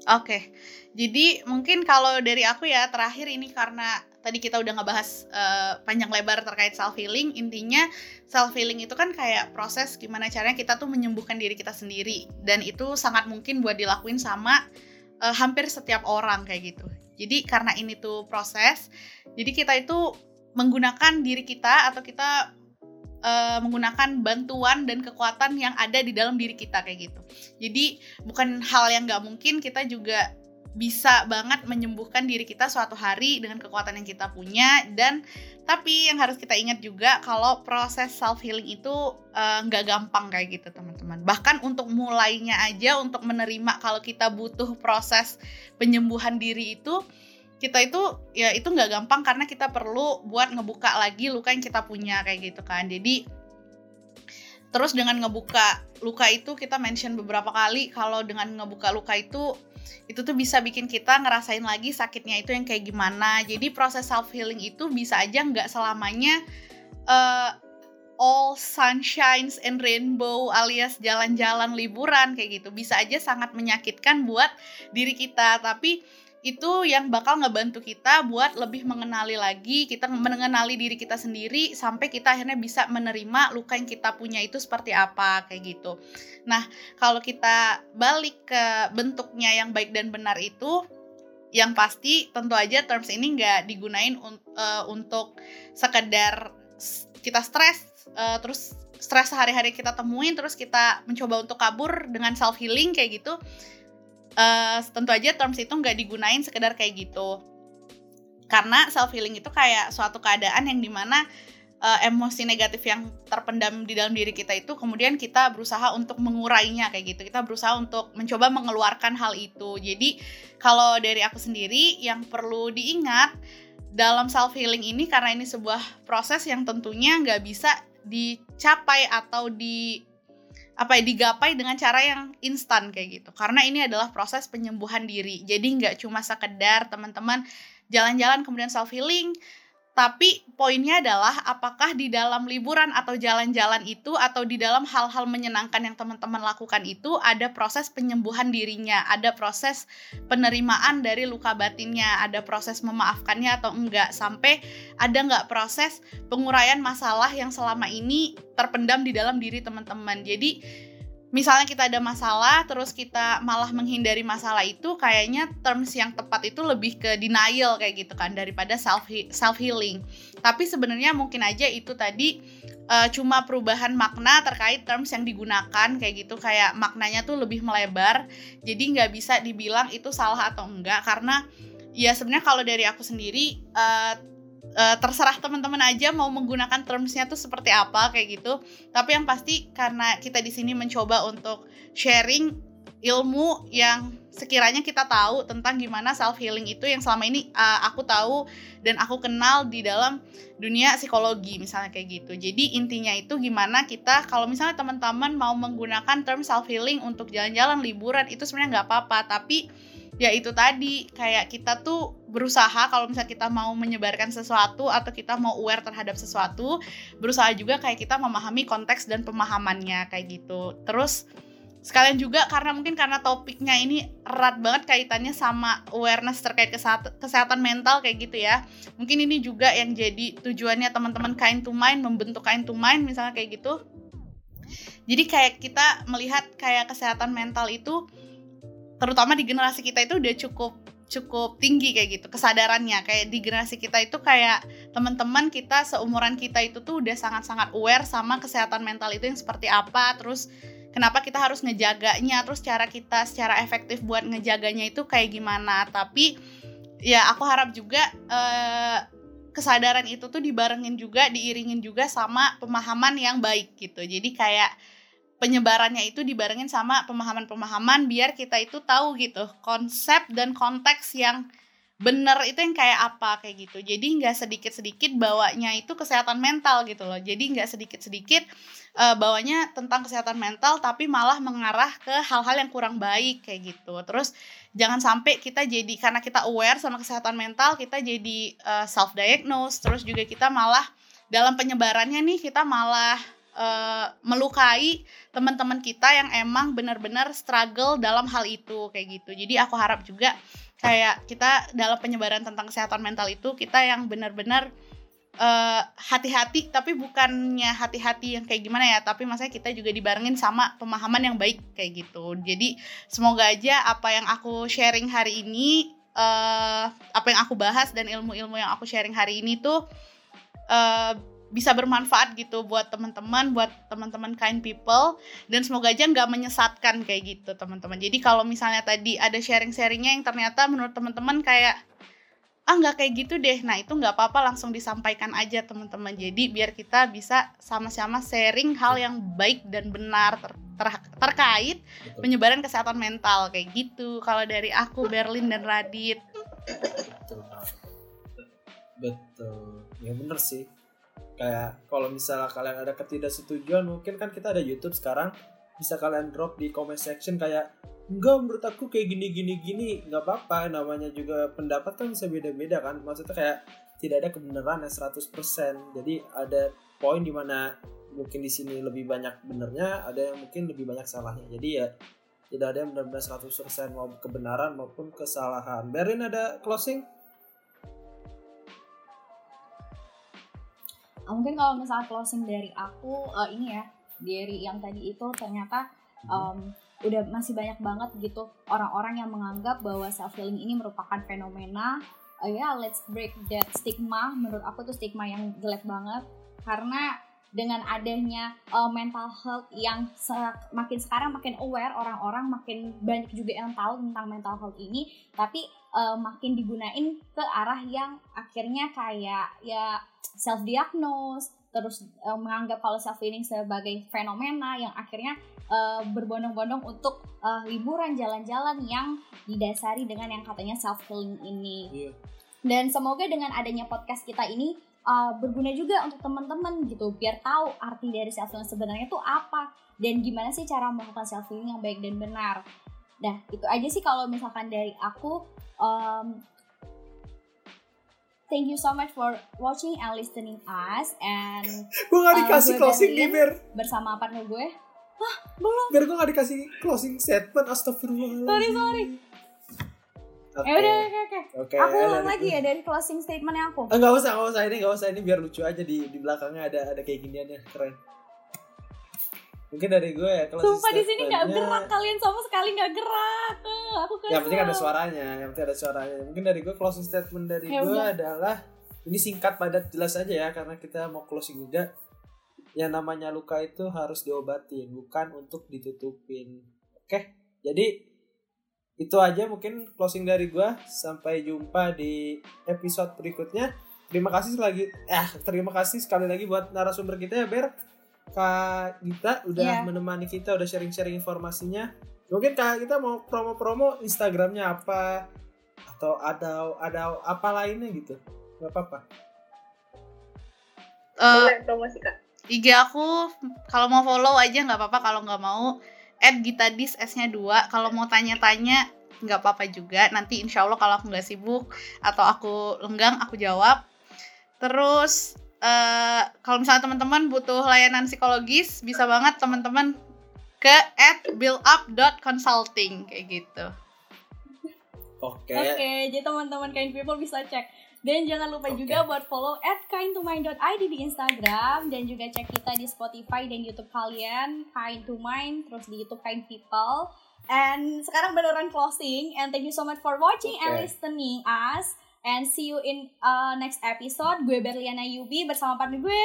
Oke, jadi mungkin kalau dari aku ya terakhir ini karena tadi kita udah ngebahas uh, panjang lebar terkait self healing, intinya self healing itu kan kayak proses gimana caranya kita tuh menyembuhkan diri kita sendiri dan itu sangat mungkin buat dilakuin sama uh, hampir setiap orang kayak gitu. Jadi karena ini tuh proses, jadi kita itu menggunakan diri kita atau kita uh, menggunakan bantuan dan kekuatan yang ada di dalam diri kita kayak gitu. Jadi bukan hal yang nggak mungkin kita juga bisa banget menyembuhkan diri kita suatu hari dengan kekuatan yang kita punya. Dan tapi yang harus kita ingat juga kalau proses self healing itu eh, nggak uh, gampang kayak gitu teman-teman. Bahkan untuk mulainya aja untuk menerima kalau kita butuh proses penyembuhan diri itu kita itu ya itu nggak gampang karena kita perlu buat ngebuka lagi luka yang kita punya kayak gitu kan. Jadi terus dengan ngebuka luka itu kita mention beberapa kali kalau dengan ngebuka luka itu itu tuh bisa bikin kita ngerasain lagi sakitnya itu yang kayak gimana. Jadi proses self healing itu bisa aja nggak selamanya uh, all sunshines and rainbow alias jalan-jalan liburan kayak gitu. Bisa aja sangat menyakitkan buat diri kita. Tapi itu yang bakal ngebantu kita buat lebih mengenali lagi kita mengenali diri kita sendiri sampai kita akhirnya bisa menerima luka yang kita punya itu seperti apa kayak gitu. Nah kalau kita balik ke bentuknya yang baik dan benar itu yang pasti tentu aja terms ini nggak digunain un uh, untuk sekedar kita stres uh, terus stres sehari-hari kita temuin terus kita mencoba untuk kabur dengan self healing kayak gitu uh, tentu aja terms itu nggak digunain sekedar kayak gitu. Karena self healing itu kayak suatu keadaan yang di mana uh, emosi negatif yang terpendam di dalam diri kita itu kemudian kita berusaha untuk mengurainya kayak gitu. Kita berusaha untuk mencoba mengeluarkan hal itu. Jadi kalau dari aku sendiri yang perlu diingat dalam self healing ini karena ini sebuah proses yang tentunya nggak bisa dicapai atau di apa ya digapai dengan cara yang instan kayak gitu. Karena ini adalah proses penyembuhan diri. Jadi nggak cuma sekedar teman-teman jalan-jalan kemudian self healing tapi poinnya adalah apakah di dalam liburan atau jalan-jalan itu atau di dalam hal-hal menyenangkan yang teman-teman lakukan itu ada proses penyembuhan dirinya, ada proses penerimaan dari luka batinnya, ada proses memaafkannya atau enggak sampai ada enggak proses penguraian masalah yang selama ini terpendam di dalam diri teman-teman. Jadi misalnya kita ada masalah terus kita malah menghindari masalah itu kayaknya terms yang tepat itu lebih ke denial kayak gitu kan daripada self self healing. Tapi sebenarnya mungkin aja itu tadi uh, cuma perubahan makna terkait terms yang digunakan kayak gitu. Kayak maknanya tuh lebih melebar jadi nggak bisa dibilang itu salah atau enggak. Karena ya sebenarnya kalau dari aku sendiri uh, uh, terserah teman-teman aja mau menggunakan termsnya tuh seperti apa kayak gitu. Tapi yang pasti karena kita di sini mencoba untuk sharing ilmu yang sekiranya kita tahu tentang gimana self healing itu yang selama ini uh, aku tahu dan aku kenal di dalam dunia psikologi misalnya kayak gitu. Jadi intinya itu gimana kita kalau misalnya teman-teman mau menggunakan term self healing untuk jalan-jalan liburan itu sebenarnya nggak apa-apa, tapi ya itu tadi. Kayak kita tuh berusaha kalau misalnya kita mau menyebarkan sesuatu atau kita mau aware terhadap sesuatu berusaha juga kayak kita memahami konteks dan pemahamannya kayak gitu. Terus sekalian juga karena mungkin karena topiknya ini erat banget kaitannya sama awareness terkait kesehatan, mental kayak gitu ya. Mungkin ini juga yang jadi tujuannya teman-teman kain to mind membentuk kain to mind misalnya kayak gitu. Jadi kayak kita melihat kayak kesehatan mental itu terutama di generasi kita itu udah cukup cukup tinggi kayak gitu kesadarannya. Kayak di generasi kita itu kayak teman-teman kita seumuran kita itu tuh udah sangat-sangat aware sama kesehatan mental itu yang seperti apa terus kenapa kita harus ngejaganya terus cara kita secara efektif buat ngejaganya itu kayak gimana. Tapi ya aku harap juga eh, kesadaran itu tuh dibarengin juga diiringin juga sama pemahaman yang baik gitu. Jadi kayak penyebarannya itu dibarengin sama pemahaman-pemahaman biar kita itu tahu gitu konsep dan konteks yang bener itu yang kayak apa kayak gitu. Jadi nggak sedikit-sedikit bawanya itu kesehatan mental gitu loh. Jadi nggak sedikit-sedikit uh, bawanya tentang kesehatan mental tapi malah mengarah ke hal-hal yang kurang baik kayak gitu. Terus jangan sampai kita jadi karena kita aware sama kesehatan mental kita jadi uh, eh, self diagnose terus juga kita malah dalam penyebarannya nih kita malah uh, melukai teman-teman kita yang emang benar-benar struggle dalam hal itu kayak gitu. Jadi aku harap juga kayak kita dalam penyebaran tentang kesehatan mental itu kita yang benar-benar uh, hati-hati tapi bukannya hati-hati yang kayak gimana ya tapi maksudnya kita juga dibarengin sama pemahaman yang baik kayak gitu jadi semoga aja apa yang aku sharing hari ini uh, apa yang aku bahas dan ilmu-ilmu yang aku sharing hari ini tuh uh, bisa bermanfaat gitu buat teman-teman, buat teman-teman kind people dan semoga aja nggak menyesatkan kayak gitu teman-teman. Jadi kalau misalnya tadi ada sharing-sharingnya yang ternyata menurut teman-teman kayak ah nggak kayak gitu deh, nah itu nggak apa-apa langsung disampaikan aja teman-teman. Jadi biar kita bisa sama-sama sharing hal yang baik dan benar ter ter terkait penyebaran kesehatan mental kayak gitu. Kalau dari aku Berlin dan Radit. Betul. Betul. Ya bener sih kayak kalau misalnya kalian ada ketidaksetujuan mungkin kan kita ada YouTube sekarang bisa kalian drop di comment section kayak enggak menurut aku kayak gini gini gini nggak apa-apa. Namanya juga pendapat kan bisa beda-beda kan. Maksudnya kayak tidak ada kebenaran yang 100% jadi ada poin di mana mungkin di sini lebih banyak benernya ada yang mungkin lebih banyak salahnya. Jadi ya tidak ada yang benar-benar 100% mau kebenaran maupun kesalahan. Berin ada closing mungkin kalau misalnya closing dari aku uh, ini ya dari yang tadi itu ternyata um, udah masih banyak banget gitu orang-orang yang menganggap bahwa self healing ini merupakan fenomena. Uh, ya yeah, let's break that stigma. Menurut aku tuh stigma yang jelek banget. Karena dengan adanya uh, mental health yang se makin sekarang makin aware orang-orang makin banyak juga yang tahu tentang mental health ini. Tapi uh, makin digunain ke arah yang akhirnya kayak ya self diagnose terus uh, menganggap kalau self healing sebagai fenomena yang akhirnya uh, berbondong-bondong untuk uh, liburan jalan-jalan yang didasari dengan yang katanya self healing ini. Yeah. Dan semoga dengan adanya podcast kita ini uh, berguna juga untuk teman-teman gitu biar tahu arti dari self healing sebenarnya itu apa dan gimana sih cara melakukan self healing yang baik dan benar. Nah, itu aja sih kalau misalkan dari aku um, Thank you so much for watching and listening us and gue gak uh, dikasih uh, closing nih Ber bersama partner gue Hah, belum Ber gue gak dikasih closing statement astagfirullah sorry sorry Okay. Ya udah oke oke. Oke. Aku ulang lagi ya dari closing statementnya aku. Enggak usah, enggak usah ini, enggak usah ini biar lucu aja di di belakangnya ada ada kayak giniannya keren. Mungkin dari gue ya kalau Sumpah di sini nggak gerak kalian sama sekali nggak gerak. Eh, aku kesel. Yang penting ada suaranya, yang penting ada suaranya. Mungkin dari gue closing statement dari gue udah. adalah ini singkat padat jelas aja ya karena kita mau closing juga. Yang namanya luka itu harus diobatin, bukan untuk ditutupin. Oke, jadi itu aja mungkin closing dari gue. Sampai jumpa di episode berikutnya. Terima kasih lagi, eh terima kasih sekali lagi buat narasumber kita ya Ber Kak Gita udah yeah. menemani kita, udah sharing-sharing informasinya. Mungkin Kak Gita mau promo-promo Instagramnya apa atau ada ada apa lainnya gitu? Gak apa-apa. Uh, promosi Kak. IG aku kalau mau follow aja nggak apa-apa kalau nggak mau add Gitadis S-nya 2 kalau mau tanya-tanya nggak apa-apa juga nanti insya Allah kalau aku nggak sibuk atau aku lenggang aku jawab terus uh, kalau misalnya teman-teman butuh layanan psikologis bisa banget teman-teman ke at buildup.consulting kayak gitu oke okay. oke okay, jadi teman-teman kind people bisa cek dan jangan lupa okay. juga buat follow at kindtomind.id di Instagram dan juga cek kita di Spotify dan YouTube kalian Kind to Mind terus di YouTube Kind People. And sekarang beneran closing and thank you so much for watching okay. and listening us and see you in uh, next episode. Gue Berliana Yubi bersama partner gue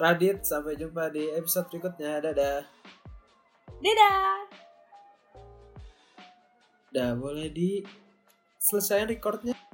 Radit. Sampai jumpa di episode berikutnya. Dadah. Dadah. Dah boleh di selesai recordnya.